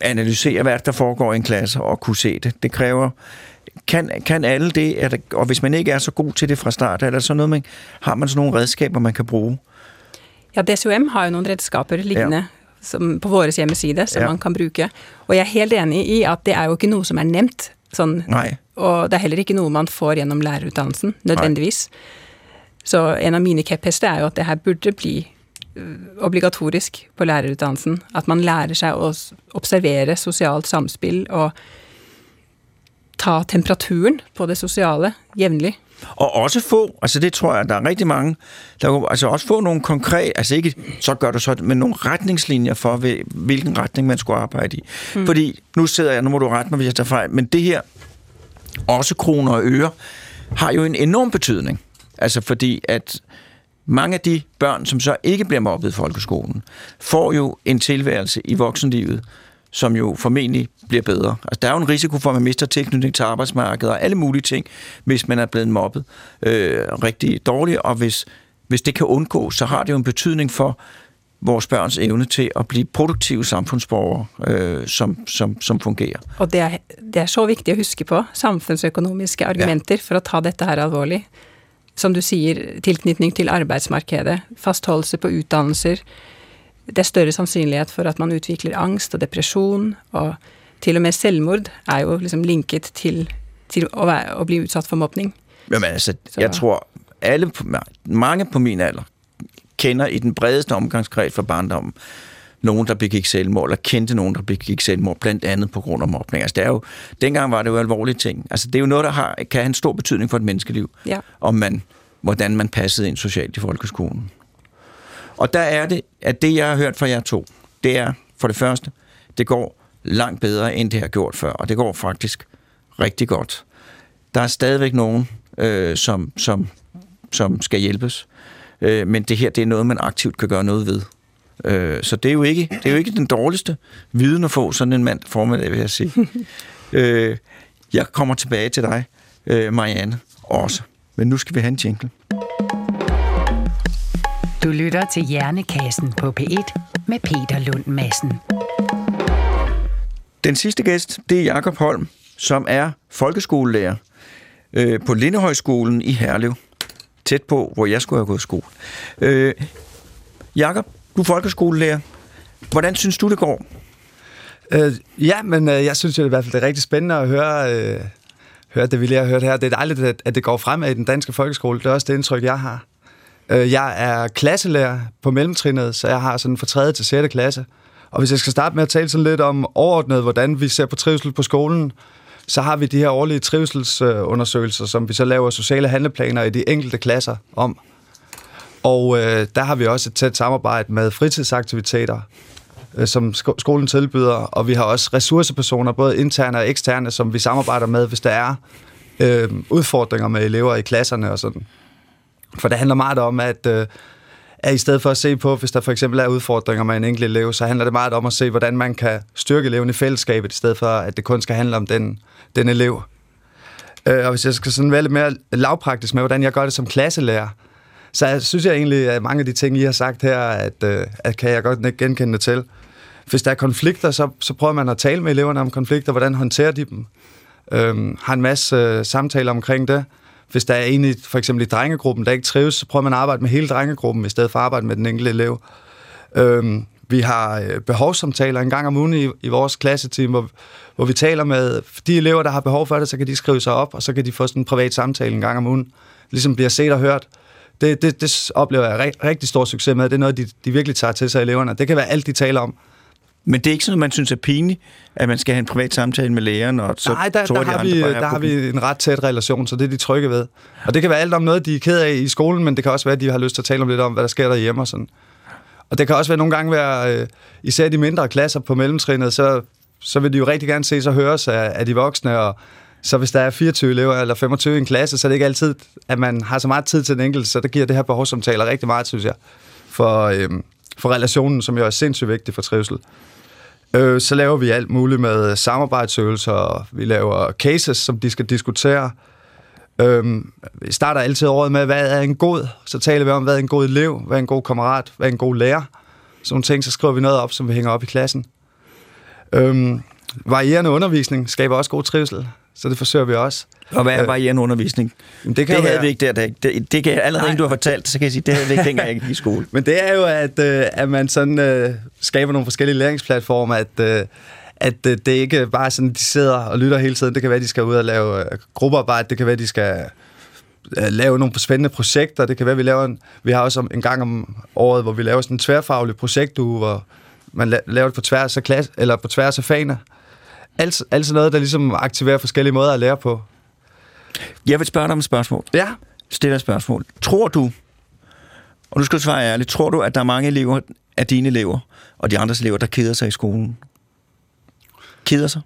analysere, hvad der foregår i en klasse, og kunne se det. Det kræver, kan, kan alle det, er det, og hvis man ikke er så god til det fra start, er der så noget, man, har man sådan nogle redskaber, man kan bruge? Ja, DCOM har jo noen redskaper liggende som, på vår hjemmeside som Ja. man kan bruke. Og jeg er helt enig i at det er jo ikke noe som er nevnt. Sånn, Nej. Og det er heller ikke noe man får gjennom lærerutdannelsen, nødvendigvis. Så en av mine kjepphester er jo at det her burde bli øh, obligatorisk på lærerutdannelsen. At man lærer seg å observere sosialt samspill og ta temperaturen på det sosiale jevnlig. Og også få, altså det tror jeg, der er rigtig mange, der kunne, altså også få nogle konkrete, altså ikke, så gør du så, men nogle retningslinjer for, hvil- hvilken retning man skulle arbejde i. Mm. Fordi, nu sidder jeg, nu må du rette mig, hvis jeg tager fejl, men det her, også kroner og øre, har jo en enorm betydning. Altså fordi, at mange af de børn, som så ikke bliver mobbet i folkeskolen, får jo en tilværelse i voksenlivet, som jo formentlig bliver bedre. Altså, der er jo en risiko for, at man mister tilknytning til arbejdsmarkedet og alle mulige ting, hvis man er blevet mobbet øh, rigtig dårligt, og hvis, hvis det kan undgås, så har det jo en betydning for vores børns evne til at blive produktive samfundsborgere, øh, som, som, som fungerer. Og det er, det er så viktig å huske på, samfunnsøkonomiske argumenter for å ta dette her alvorlig. Som du sier, tilknytning til arbeidsmarkedet, fastholdelse på utdannelser. Det er større sannsynlighet for at man utvikler angst og depresjon, og til og med selvmord er jo liksom linket til, til å, være, å bli utsatt for mobbning. Jamen altså, Så- jeg tror, alle, mange på min alder kender i den bredeste omgangskreds for barndommen nogen, der begik selvmord, eller kendte nogen, der begik selvmord, blandt andet på grund af mobning. Altså, det er jo, dengang var det jo alvorlige ting. Altså, det er jo noget, der har, kan have en stor betydning for et menneskeliv, Ja. om man, hvordan man passede ind socialt i folkeskolen. Og der er det, at det, jeg har hørt fra jer to, det er for det første, det går langt bedre, end det har gjort før, og det går faktisk rigtig godt. Der er stadigvæk nogen, øh, som, som, som skal hjælpes, øh, men det her, det er noget, man aktivt kan gøre noget ved. Øh, så det er, jo ikke, det er jo ikke den dårligste viden at få sådan en mand formiddag, vil jeg sige. [laughs] øh, jeg kommer tilbage til dig, øh, Marianne, også. Men nu skal vi have en jingle. Du lytter til Hjernekassen på P1 med Peter Lund Madsen. Den sidste gæst, det er Jakob Holm, som er folkeskolelærer øh, på Lindehøjskolen i Herlev. Tæt på, hvor jeg skulle have gået i skole. Øh, Jakob, du er folkeskolelærer. Hvordan synes du, det går? Øh, ja, men øh, jeg synes jo i hvert fald, det er rigtig spændende at høre, øh, høre det, vi lige har hørt her. Det er dejligt, at, at det går frem i den danske folkeskole. Det er også det indtryk, jeg har. Øh, jeg er klasselærer på mellemtrinnet, så jeg har sådan fra 3. til 6. klasse. Og hvis jeg skal starte med at tale sådan lidt om overordnet, hvordan vi ser på trivsel på skolen, så har vi de her årlige trivselsundersøgelser, som vi så laver sociale handleplaner i de enkelte klasser om. Og øh, der har vi også et tæt samarbejde med fritidsaktiviteter, øh, som sko- skolen tilbyder, og vi har også ressourcepersoner, både interne og eksterne, som vi samarbejder med, hvis der er øh, udfordringer med elever i klasserne og sådan. For det handler meget om, at, øh, at i stedet for at se på, hvis der for eksempel er udfordringer med en enkelt elev, så handler det meget om at se, hvordan man kan styrke eleven i fællesskabet, i stedet for, at det kun skal handle om den, den elev. Øh, og hvis jeg skal sådan være lidt mere lavpraktisk med, hvordan jeg gør det som klasselærer, så jeg synes jeg egentlig, at mange af de ting, I har sagt her, at, øh, at kan jeg godt genkende det til. Hvis der er konflikter, så, så prøver man at tale med eleverne om konflikter, hvordan håndterer de dem. Øhm, har en masse øh, samtaler omkring det. Hvis der er en i, for eksempel i drengegruppen, der ikke trives, så prøver man at arbejde med hele drengegruppen, i stedet for at arbejde med den enkelte elev. Øhm, vi har øh, behovssamtaler en gang om ugen i, i vores klasseteam, hvor, hvor vi taler med de elever, der har behov for det, så kan de skrive sig op, og så kan de få sådan en privat samtale en gang om ugen. Ligesom bliver set og hørt. Det, det, det oplever jeg rigtig stor succes med. Det er noget, de, de virkelig tager til sig, eleverne. Det kan være alt, de taler om. Men det er ikke sådan, at man synes er pinligt, at man skal have en privat samtale med lægeren, og så Nej, der, tror der, de har, vi, er der har vi en ret tæt relation, så det er de trygge ved. Og det kan være alt om noget, de er ked af i skolen, men det kan også være, at de har lyst til at tale om lidt om, hvad der sker derhjemme og sådan. Og det kan også være nogle gange være, øh, især de mindre klasser på mellemtrinnet, så, så vil de jo rigtig gerne se sig høres af, af de voksne, og så hvis der er 24 elever eller 25 i en klasse, så er det ikke altid, at man har så meget tid til den enkelte, så der giver det her behovssamtaler rigtig meget, synes jeg, for, øh, for relationen, som jo er sindssygt vigtig for trivsel. Øh, så laver vi alt muligt med samarbejdsøvelser, og vi laver cases, som de skal diskutere. Øh, vi starter altid året med, hvad er en god? Så taler vi om, hvad er en god elev, hvad er en god kammerat, hvad er en god lærer. Sådan nogle ting, så skriver vi noget op, som vi hænger op i klassen. Øh, varierende undervisning skaber også god trivsel, så det forsøger vi også. Og hvad er Øh, varierende undervisning? Jamen, Det, kan det havde være- vi ikke der. der det, det kan jeg allerede, ikke, du har fortalt, så kan jeg sige, det havde vi ikke, dengang jeg gik i skole. Men det er jo, at, øh, at man sådan øh, skaber nogle forskellige læringsplatformer, at, øh, at øh, det ikke bare er sådan, de sidder og lytter hele tiden. Det kan være, at de skal ud og lave øh, gruppearbejde. Det kan være, at de skal øh, lave nogle spændende projekter. Det kan være, vi laver en, vi har også en gang om året, hvor vi laver sådan en tværfaglig projektuge, hvor man la- laver det på tværs af, klasse, eller på tværs af fagene. Altså, altså noget, der ligesom aktiverer forskellige måder at lære på. Jeg vil spørge dig om et spørgsmål. Ja, Stiller et spørgsmål. Tror du, og nu skal du svare ærligt, tror du, at der er mange elever af dine elever og de andres elever, der keder sig i skolen? Keder sig?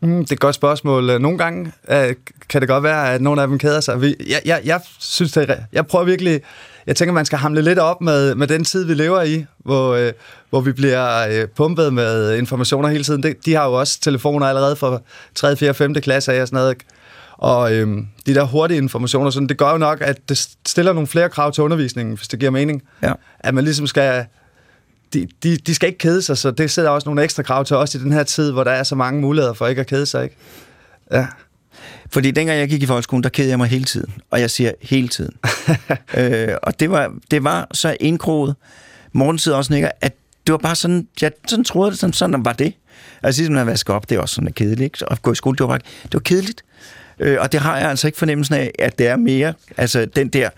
Mm, det er et godt spørgsmål. Nogle gange øh, kan det godt være, at nogle af dem keder sig. Vi, jeg, jeg, jeg synes, det er, jeg prøver virkelig, jeg tænker, man skal hamle lidt op med, med den tid, vi lever i, hvor, øh, hvor vi bliver øh, pumpet med informationer hele tiden. De, de har jo også telefoner allerede fra 3., 4., 5. klasse af og sådan noget. Og øh, de der hurtige informationer, sådan, det gør jo nok, at det stiller nogle flere krav til undervisningen, hvis det giver mening. Ja. At man ligesom skal de, de, de skal ikke kede sig, så det sætter også nogle ekstra krav til os i den her tid, hvor der er så mange muligheder for ikke at kede sig. Ikke? Ja. Fordi dengang jeg gik i folkeskolen, der kedede jeg mig hele tiden. Og jeg siger hele tiden. [laughs] øh, og det var, det var så indkroget. Morten sidder også nikker, at det var bare sådan, jeg sådan troede det, sådan, sådan var det. Altså ligesom at vaske op, det er også sådan kedeligt. Ikke? At gå i skole, det var, bare, det var kedeligt. Øh, og det har jeg altså ikke fornemmelsen af, at det er mere. Altså den der,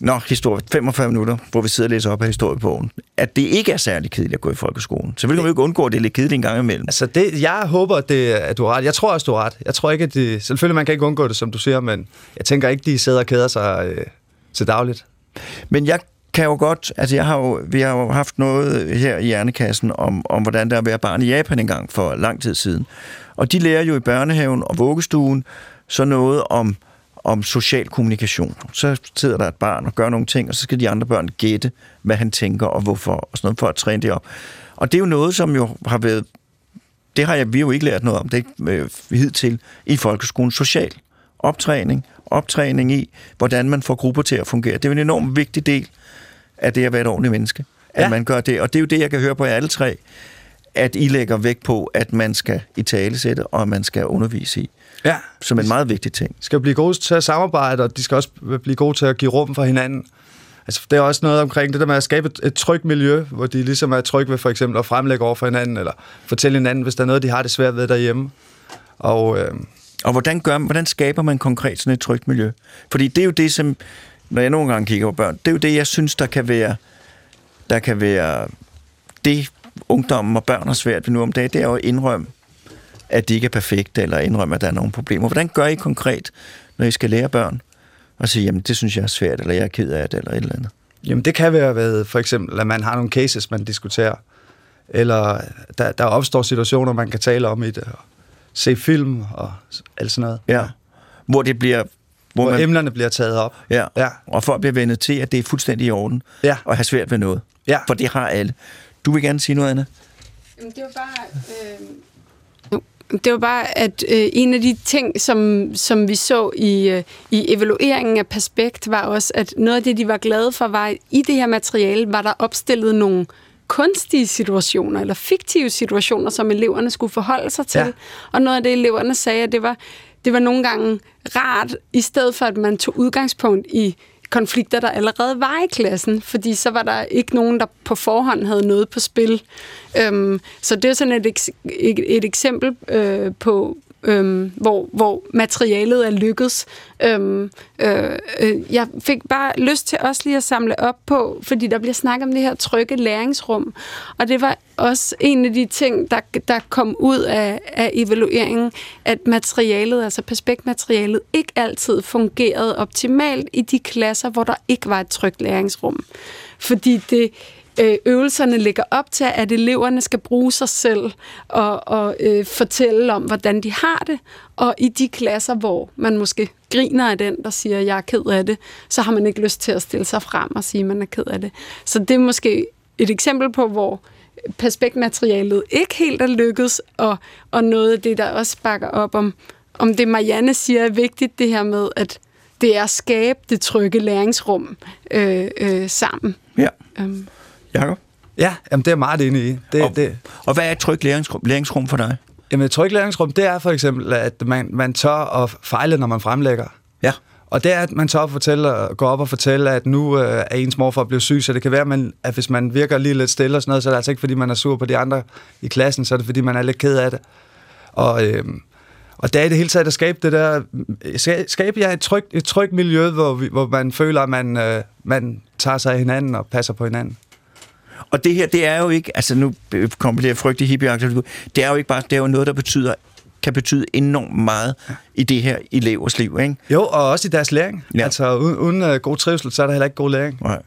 Nå, historie, 45 minutter, hvor vi sidder og læser op af historiebogen, at det ikke er særlig kedeligt at gå i folkeskolen. Så vil man jo ikke undgå, at det er lidt kedeligt en gang imellem. Altså, det, jeg håber, at, det, at du har ret. Jeg tror også, du har ret. Jeg tror ikke, at de, selvfølgelig man kan ikke undgå det, som du siger, men jeg tænker ikke, de sidder og keder sig øh, til dagligt. Men jeg kan jo godt, altså jeg har jo, vi har jo haft noget her i Hjernekassen om, om hvordan der er at være barn i Japan engang for lang tid siden. Og de lærer jo i børnehaven og vuggestuen så noget om, om social kommunikation. Så sidder der et barn og gør nogle ting, og så skal de andre børn gætte, hvad han tænker og hvorfor, og sådan noget, for at træne det op. Og det er jo noget, som jo har været, det har jeg, vi jo ikke lært noget om, det er øh, hidtil i folkeskolen, social optræning, optræning i, hvordan man får grupper til at fungere. Det er jo en enormt vigtig del af det at være et ordentligt menneske, at Ja. man gør det. Og det er jo det, jeg kan høre på jer alle tre, at I lægger vægt på, at man skal i tale sætte, og man skal undervise i, Ja, som en meget vigtig ting. skal blive gode til at samarbejde, og de skal også blive gode til at give rum for hinanden. Altså, det er også noget omkring det der med at skabe et, et trygt miljø, hvor de ligesom er trygge ved for eksempel at fremlægge over for hinanden, eller fortælle hinanden, hvis der er noget, de har det svært ved derhjemme. Og øh, Og hvordan, gør, hvordan skaber man konkret sådan et trygt miljø? Fordi det er jo det, som, når jeg nogle gange kigger på børn, det er jo det, jeg synes, der kan være, der kan være det, ungdommen og børn har svært ved nu om dagen, det er jo at indrømme, at de ikke er perfekte, eller indrømme, at der er nogle problemer. Hvordan gør I konkret, når I skal lære børn? Og sige, jamen, det synes jeg er svært, eller jeg er ked af det, eller et eller andet. Jamen, det kan være ved for eksempel, at man har nogle cases, man diskuterer, eller der, der opstår situationer, man kan tale om i det, og se film og alt sådan noget. Ja. Hvor det bliver... Hvor Hvor man, emnerne bliver taget op. ja. Ja. Og folk bliver vendet til, at det er fuldstændig i orden, Ja. og have svært ved noget. Ja. For det har alle. Du vil gerne sige noget, Anna? Jamen, det var bare... Øh... Det var bare, at øh, en af de ting, som, som vi så i, øh, i evalueringen af Perspekt, var også, at noget af det, de var glade for, var, at i det her materiale var der opstillet nogle kunstige situationer, eller fiktive situationer, som eleverne skulle forholde sig til. Ja. Og noget af det, eleverne sagde, at det var, det var nogle gange rart, i stedet for, at man tog udgangspunkt i konflikter, der allerede var i klassen, fordi så var der ikke nogen, der på forhånd havde noget på spil. Øhm, så det er sådan et, et, et eksempel øh, på, øhm, hvor, hvor materialet er lykkedes. Øhm, øh, øh, jeg fik bare lyst til også lige at samle op på, fordi der bliver snakket om det her trygge læringsrum, og det var også en af de ting, der, der kom ud af, af evalueringen, at materialet, altså perspektmaterialet, ikke altid fungerede optimalt i de klasser, hvor der ikke var et trygt læringsrum. Fordi det, øh, øvelserne ligger op til, at eleverne skal bruge sig selv og, og øh, fortælle om, hvordan de har det. Og i de klasser, hvor man måske griner af den, der siger, jeg er ked af det, så har man ikke lyst til at stille sig frem og sige, at man er ked af det. Så det er måske et eksempel på, hvor perspektmaterialet ikke helt er lykkedes, og, og noget af det, der også bakker op om, om det, Marianne siger er vigtigt, det her med, at det er at skabe det trygge læringsrum øh, øh, sammen. Ja. Um, Jakob? Ja, jamen, det er meget enig i. Det, Og, det, og hvad er et trygt læringsrum, læringsrum for dig? jamen, et trygt læringsrum, det er for eksempel, at man, man tør at fejle, når man fremlægger. Ja. Og det er, at man tør at fortælle, gå op og fortælle, at nu øh, er ens morfar blevet syg, så det kan være, at, man, at hvis man virker lige lidt stille og sådan noget, så er det altså ikke, fordi man er sur på de andre i klassen, så er det, fordi man er lidt ked af det. Og, øh, og det er i det hele taget at skabe det der, ska- skabe ja, et, trygt, et trygt miljø, hvor, vi, hvor man føler, at man, øh, man tager sig af hinanden og passer på hinanden. Og det her, det er jo ikke, altså nu kommer det her frygtelige ud, det er jo ikke bare, det er jo noget, der betyder, kan betyde enormt meget i det her elevers liv, ikke? Jo, og også i deres læring. Ja. Altså uden, uden uh, god trivsel, så er der heller ikke god læring. Nej.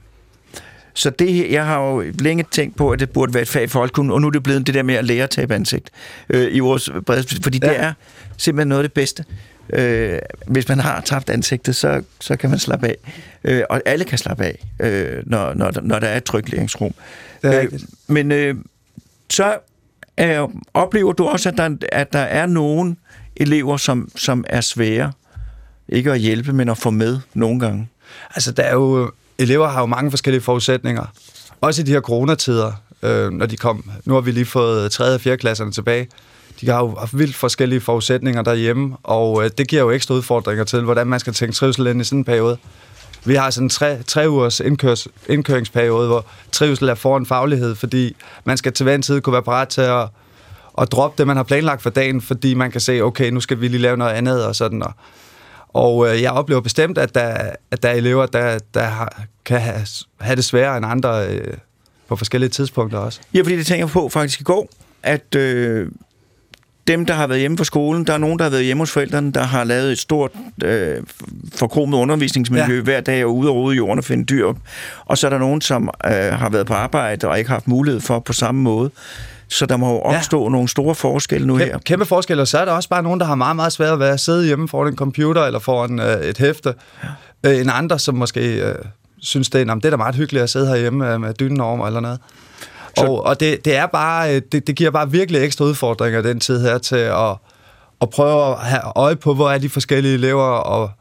Så det her, jeg har jo længe tænkt på, at det burde være et fag for folkeskolen, og nu er det blevet det der med at lære at tabe ansigt øh, i vores brede, fordi ja. det er simpelthen noget af det bedste. Øh, hvis man har tabt ansigtet, så, så kan man slappe af. Øh, og alle kan slappe af, øh, når, når, der- når der er et trygt læringsrum. Det er øh, men øh, så øh, oplever du også, at der, at der er nogle elever, som, som er svære, ikke at hjælpe, men at få med nogle gange. Altså, der er jo, elever har jo mange forskellige forudsætninger. Også i de her coronatider, øh, når de kom. Nu har vi lige fået 3. og 4. klasserne tilbage. De har jo haft vildt forskellige forudsætninger derhjemme, og øh, det giver jo ekstra udfordringer til, hvordan man skal tænke trivsel ind i sådan en periode. Vi har sådan en tre, tre ugers indkørs, indkøringsperiode, hvor trivsel er foran faglighed, fordi man skal til hver en tid kunne være parat til at, at droppe det, man har planlagt for dagen, fordi man kan se, okay, nu skal vi lige lave noget andet og sådan. Og, og øh, jeg oplever bestemt, at der, at der er elever, der, der har, kan have, have det sværere end andre øh, på forskellige tidspunkter også. Ja, fordi det tænker jeg på faktisk i går, at øh, dem, der har været hjemme på skolen, der er nogen, der har været hjemme hos forældrene, der har lavet et stort øh, forkromet undervisningsmiljø ja. hver dag og ude og rode i jorden og finde dyr op. Og så er der nogen, som øh, har været på arbejde og ikke har haft mulighed for på samme måde. Så der må jo opstå ja. nogle store forskelle nu Kæm- her. Kæmpe forskelle, og så er der også bare nogen, der har meget, meget svært ved at sidde hjemme foran en computer eller foran øh, et hæfte, ja. øh, end andre, som måske øh, synes, det er, det er da meget hyggeligt at sidde herhjemme øh, med dynen over mig eller noget. Og, og det, det, er bare, øh, det, det giver bare virkelig ekstra udfordringer den tid her til at, at prøve at have øje på, hvor er de forskellige elever, og,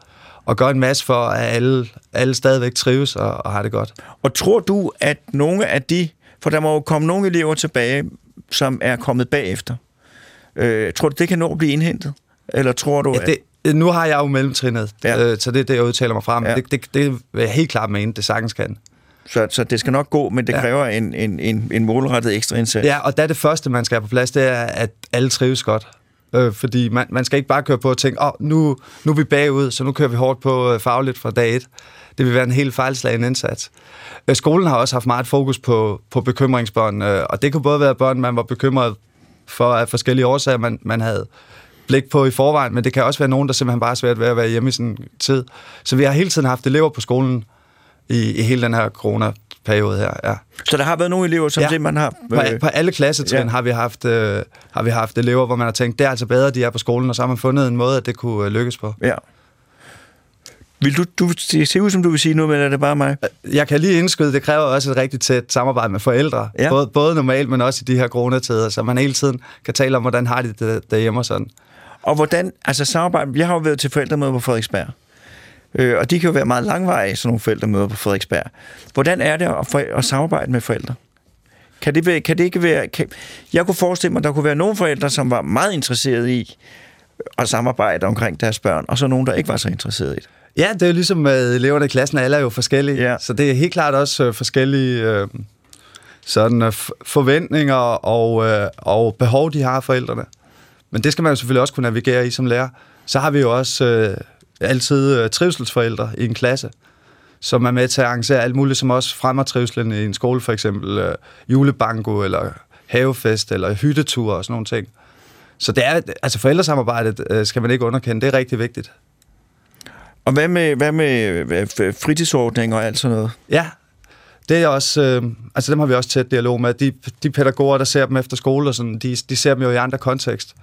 og gøre en masse for, at alle, alle stadigvæk trives og, og har det godt. Og tror du, at nogle af de, for der må jo komme nogle elever tilbage, som er kommet bagefter, øh, tror du, det kan nå at blive indhentet? Eller tror du, ja, det, Nu har jeg jo mellemtrinnet, ja. øh, så det er det, jeg udtaler mig frem. Ja. Det, det, det vil jeg helt klart mene, det sagtens kan. Så, så det skal nok gå, men det ja. kræver en, en, en, en målrettet ekstra indsats. Ja, og der er det første, man skal have på plads, det er, at alle trives godt. Øh, fordi man, man skal ikke bare køre på og tænke, oh, nu, nu er vi bagud, så nu kører vi hårdt på øh, fagligt fra dag et. Det vil være en helt fejlslagen indsats. Øh, skolen har også haft meget fokus på, på bekymringsbørn, øh, og det kunne både være børn, man var bekymret for af forskellige årsager, man, man havde blik på i forvejen, men det kan også være nogen, der simpelthen bare er svært ved at være hjemme i sådan tid. Så vi har hele tiden haft elever på skolen i, i hele den her corona-periode her, ja. Så der har været nogle elever, som ja. simpelthen har... Øh... På, på alle klassetrin ja. har, vi haft, øh, har vi haft elever, hvor man har tænkt, det er altså bedre, de er på skolen, og så har man fundet en måde, at det kunne øh, lykkes på. Ja. Vil du, du ser ud, som du vil sige noget, men er det bare mig? Jeg kan lige indskyde, det kræver også et rigtig tæt samarbejde med forældre. Ja. Både, både normalt, men også i de her coronatider, så man hele tiden kan tale om, hvordan har de det derhjemme og sådan. Og hvordan, altså samarbejde, jeg har jo været til forældremøder på Frederiksberg, øh, og de kan jo være meget langvarige, sådan nogle forældremøder på Frederiksberg. Hvordan er det at, for, at samarbejde med forældre? Kan det, være, kan det ikke være... Kan, jeg kunne forestille mig, at der kunne være nogle forældre, som var meget interesserede i at samarbejde omkring deres børn, og så nogen, der ikke var så interesserede i det. Ja, det er jo ligesom med eleverne i klassen, alle er jo forskellige, ja. så det er helt klart også øh, forskellige øh, sådan, øh, forventninger og, øh, og behov, de har forældrene. Men det skal man jo selvfølgelig også kunne navigere i som lærer. Så har vi jo også øh, altid øh, trivselsforældre i en klasse, som er med til at arrangere alt muligt, som også fremmer trivselen i en skole, for eksempel øh, julebanko, eller havefest, eller hyttetur og sådan nogle ting. Så det er, altså forældresamarbejdet øh, skal man ikke underkende, det er rigtig vigtigt. Og hvad med, hvad med fritidsordninger og alt sådan noget? Ja, det er også, øh, altså dem har vi også tæt dialog med. De, de pædagoger, der ser dem efter skole, og sådan, de, de ser dem jo i andre kontekst.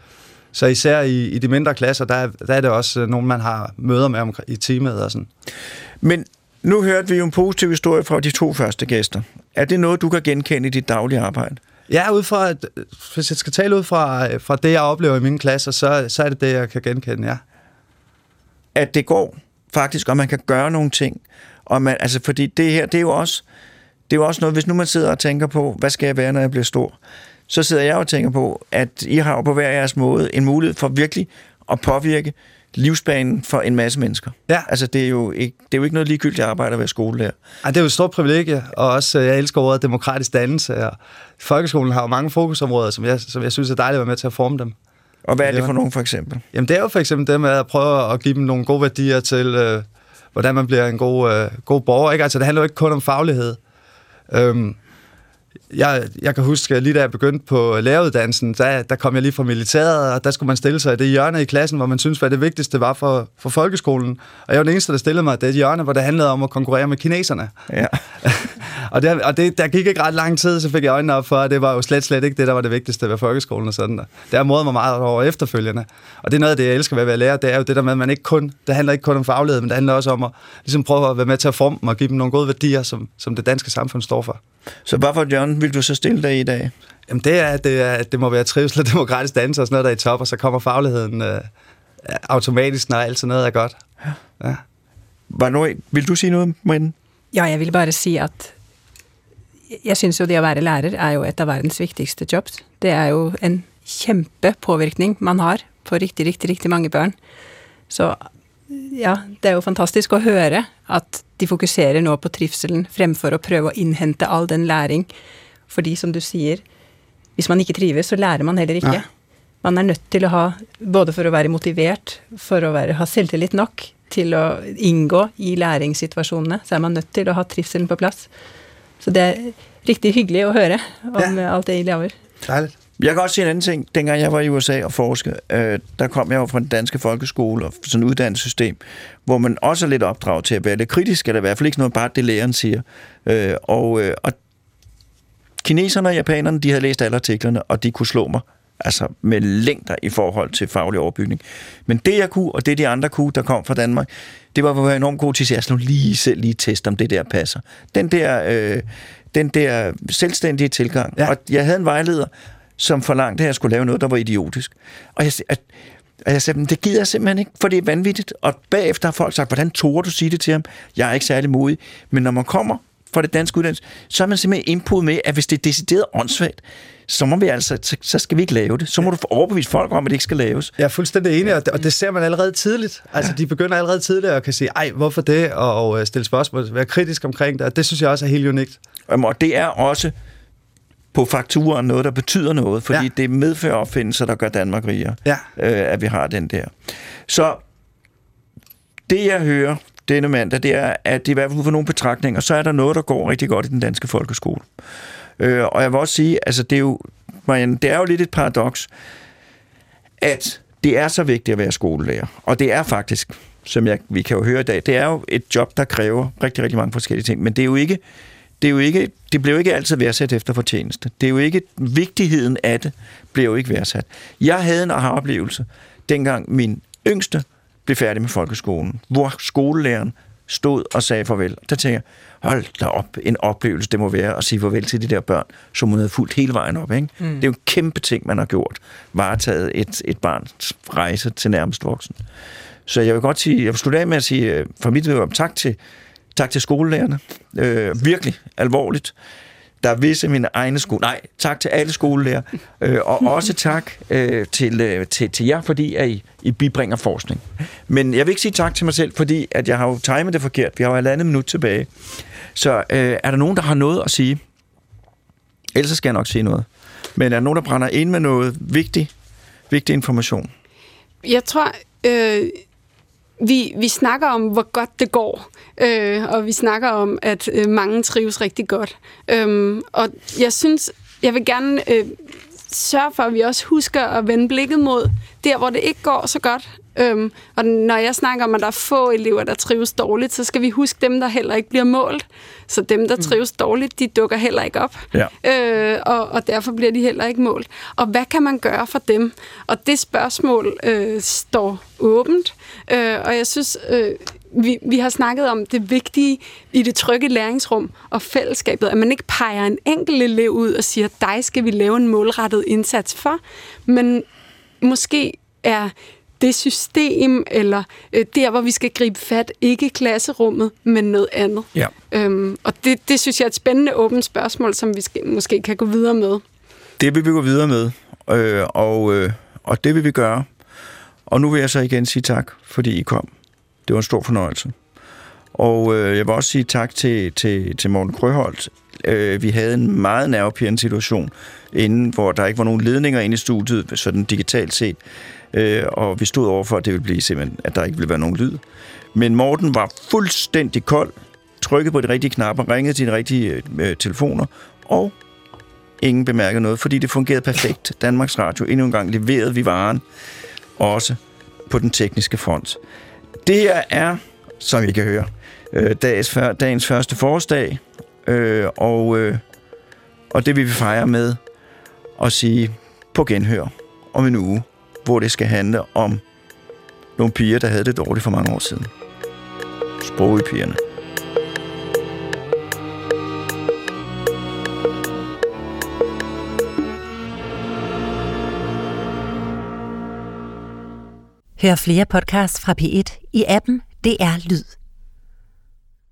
Så især i, i de mindre klasser, der, der er det også øh, nogen, man har møder med om, i teamet og sådan. Men nu hørte vi jo en positiv historie fra de to første gæster. Er det noget, du kan genkende i dit daglige arbejde? Ja, ud fra, at, hvis jeg skal tale ud fra, fra det, jeg oplever i mine klasser, så, så er det det, jeg kan genkende, ja. At det går faktisk, og man kan gøre nogle ting. Og man, altså, fordi det her, det er jo også, det er jo også noget, hvis nu man sidder og tænker på, hvad skal jeg være, når jeg bliver stor? Så sidder jeg og tænker på, at I har på hver jeres måde en mulighed for virkelig at påvirke livsbanen for en masse mennesker. Ja. Altså, det er jo ikke, det er jo ikke noget ligegyldigt arbejde at være skolelærer. Ej, det er jo et stort privilegie, og også, jeg elsker ordet demokratisk dannelse, og folkeskolen har jo mange fokusområder, som jeg, som jeg synes er dejligt at være med til at forme dem. Og hvad er det for nogen, for eksempel? Jamen, det er jo for eksempel det med at prøve at give dem nogle gode værdier til, øh, hvordan man bliver en god, øh, god borger. Ikke? Altså, det handler jo ikke kun om faglighed. Øhm, jeg, jeg kan huske, lige da jeg begyndte på læreruddannelsen, der, der kom jeg lige fra militæret, og der skulle man stille sig i det hjørne i klassen, hvor man synes, hvad det vigtigste var for, for folkeskolen. Og jeg var den eneste, der stillede mig det hjørne, hvor det handlede om at konkurrere med kineserne. Ja. [laughs] og det, og det, der gik ikke ret lang tid, så fik jeg øjnene op for, at det var jo slet, slet ikke det, der var det vigtigste ved folkeskolen og sådan der. Det har modet mig meget over efterfølgende. Og det er noget af det, jeg elsker ved at være lærer, det er jo det der med, at man ikke kun, det handler ikke kun om faglighed, men det handler også om at ligesom prøve at være med til at forme dem og give dem nogle gode værdier, som, som det danske samfund står for. Så hvorfor, John, vil du så stille dig i dag? Jamen det er, det, er, det må være trivsel og demokratisk dannelse og sådan noget, der er i top, og så kommer fagligheden øh, automatisk, når alt sådan noget er godt. Ja. ja. Var nu, vil du sige noget, Marianne? Ja, jeg vil bare sige, at jeg synes jo det at være lærer er jo et av verdens vigtigste jobs. Det er jo en kæmpe påvirkning man har på rigtig, rigtig, rigtig mange børn. Så ja, det er jo fantastisk at høre at de fokuserer nå på trivselen fremfor at prøve at indhente all den læring. Fordi som du siger, hvis man ikke trives, så lærer man heller ikke. Ja. Man er nødt til at ha, både for at være motivert, for at være, ha selvtillit nok til at indgå i læringssituationene, så er man nødt til at ha trivselen på plads. Så det er rigtig hyggeligt at høre om ja. alt det I laver. Jeg kan også sige en anden ting. Dengang jeg var i USA og forske, øh, der kom jeg jo fra den danske folkeskole og sådan et uddannelsessystem, hvor man også er lidt opdraget til at være lidt kritisk, eller i hvert fald ikke noget bare det læreren siger. Øh, og, øh, og kineserne og japanerne, de havde læst alle artiklerne, og de kunne slå mig altså med længder i forhold til faglig overbygning. Men det jeg kunne, og det de andre kunne, der kom fra Danmark, det var, at være enormt god til at sige, altså nu lige selv lige teste, om det der passer. Den der, øh, den der selvstændige tilgang. Ja. Og jeg havde en vejleder, som forlangte, at jeg skulle lave noget, der var idiotisk. Og jeg, at, og jeg sagde, det gider jeg simpelthen ikke, for det er vanvittigt. Og bagefter har folk sagt, hvordan tog du sige det til ham? Jeg er ikke særlig modig. Men når man kommer fra det danske uddannelse, så er man simpelthen indpået med, at hvis det er decideret åndssvagt, så, må vi altså, så skal vi ikke lave det. Så må du få overbevist folk om, at det ikke skal laves. Jeg er fuldstændig enig, og det, og det ser man allerede tidligt. Altså, ja. de begynder allerede tidligt at kan sige, ej, hvorfor det? Og, og stille spørgsmål, være kritisk omkring det. Og det synes jeg også er helt unikt. Og det er også på fakturen noget, der betyder noget, fordi ja. det medfører opfindelser, der gør Danmark rigere, ja. øh, at vi har den der. Så det, jeg hører denne mandag, det er, at det i hvert fald ud for nogle betragtninger, så er der noget, der går rigtig godt i den danske folkeskole. Øh, og jeg vil også sige, altså det er jo, Marianne, det er jo lidt et paradoks, at det er så vigtigt at være skolelærer. Og det er faktisk, som jeg, vi kan jo høre i dag, det er jo et job, der kræver rigtig, rigtig mange forskellige ting. Men det er jo ikke, det, er jo ikke, det bliver jo ikke altid værdsat efter fortjeneste. Det er jo ikke, vigtigheden af det bliver jo ikke værdsat. Jeg havde en aha-oplevelse, dengang min yngste blev færdig med folkeskolen, hvor skolelæreren stod og sagde farvel. Der tænker jeg, hold da op, en oplevelse det må være at sige farvel til de der børn, som hun havde fulgt hele vejen op. Ikke? Mm. Det er jo en kæmpe ting, man har gjort. Varetaget et, et barns rejse til nærmest voksen. Så jeg vil godt sige, jeg vil slutte af med at sige, øh, for mit vedkommende, tak til, tak til skolelærerne. Øh, virkelig alvorligt. Der er visse mine egne skole... Nej, tak til alle skolelærer. Øh, og [laughs] også tak øh, til, øh, til, til jer, fordi at I, I bibringer forskning. Men jeg vil ikke sige tak til mig selv, fordi at jeg har jo timet det forkert. Vi har jo halvandet minut tilbage. Så øh, er der nogen, der har noget at sige? Ellers skal jeg nok sige noget. Men er der nogen, der brænder ind med noget vigtig, vigtig information? Jeg tror, øh, vi, vi snakker om, hvor godt det går, øh, og vi snakker om, at øh, mange trives rigtig godt. Øhm, og jeg synes, jeg vil gerne øh, sørge for, at vi også husker at vende blikket mod der, hvor det ikke går så godt. Øhm, og når jeg snakker om, at der er få elever, der trives dårligt, så skal vi huske dem, der heller ikke bliver målt. Så dem, der mm. trives dårligt, de dukker heller ikke op. Ja. Øh, og, og derfor bliver de heller ikke målt. Og hvad kan man gøre for dem? Og det spørgsmål øh, står åbent. Øh, og jeg synes, øh, vi, vi har snakket om det vigtige i det trygge læringsrum og fællesskabet, at man ikke peger en enkelt elev ud og siger, dig skal vi lave en målrettet indsats for, men måske er det system, eller øh, der, hvor vi skal gribe fat, ikke klasserummet, men noget andet. Ja. Øhm, og det, det synes jeg er et spændende åbent spørgsmål, som vi skal, måske kan gå videre med. Det vil vi gå videre med, øh, og, øh, og det vil vi gøre. Og nu vil jeg så igen sige tak, fordi I kom. Det var en stor fornøjelse. Og øh, jeg vil også sige tak til, til, til Morten Krøholt. Øh, vi havde en meget nervepirrende situation inden, hvor der ikke var nogen ledninger inde i studiet, sådan digitalt set. Øh, og vi stod overfor, at det ville blive simpelthen, at der ikke ville være nogen lyd. Men Morten var fuldstændig kold, trykkede på de rigtige knapper, ringede til de rigtige øh, telefoner, og ingen bemærkede noget, fordi det fungerede perfekt. Danmarks Radio endnu en gang leverede vi varen, også på den tekniske front. Det her er, som I kan høre, øh, dagens, dagens første forårsdag, øh, og, øh, og det vil vi fejre med at sige på genhør om en uge, hvor det skal handle om nogle piger, der havde det dårligt for mange år siden. pigerne. Hør flere podcasts fra P1 i appen DR Lyd.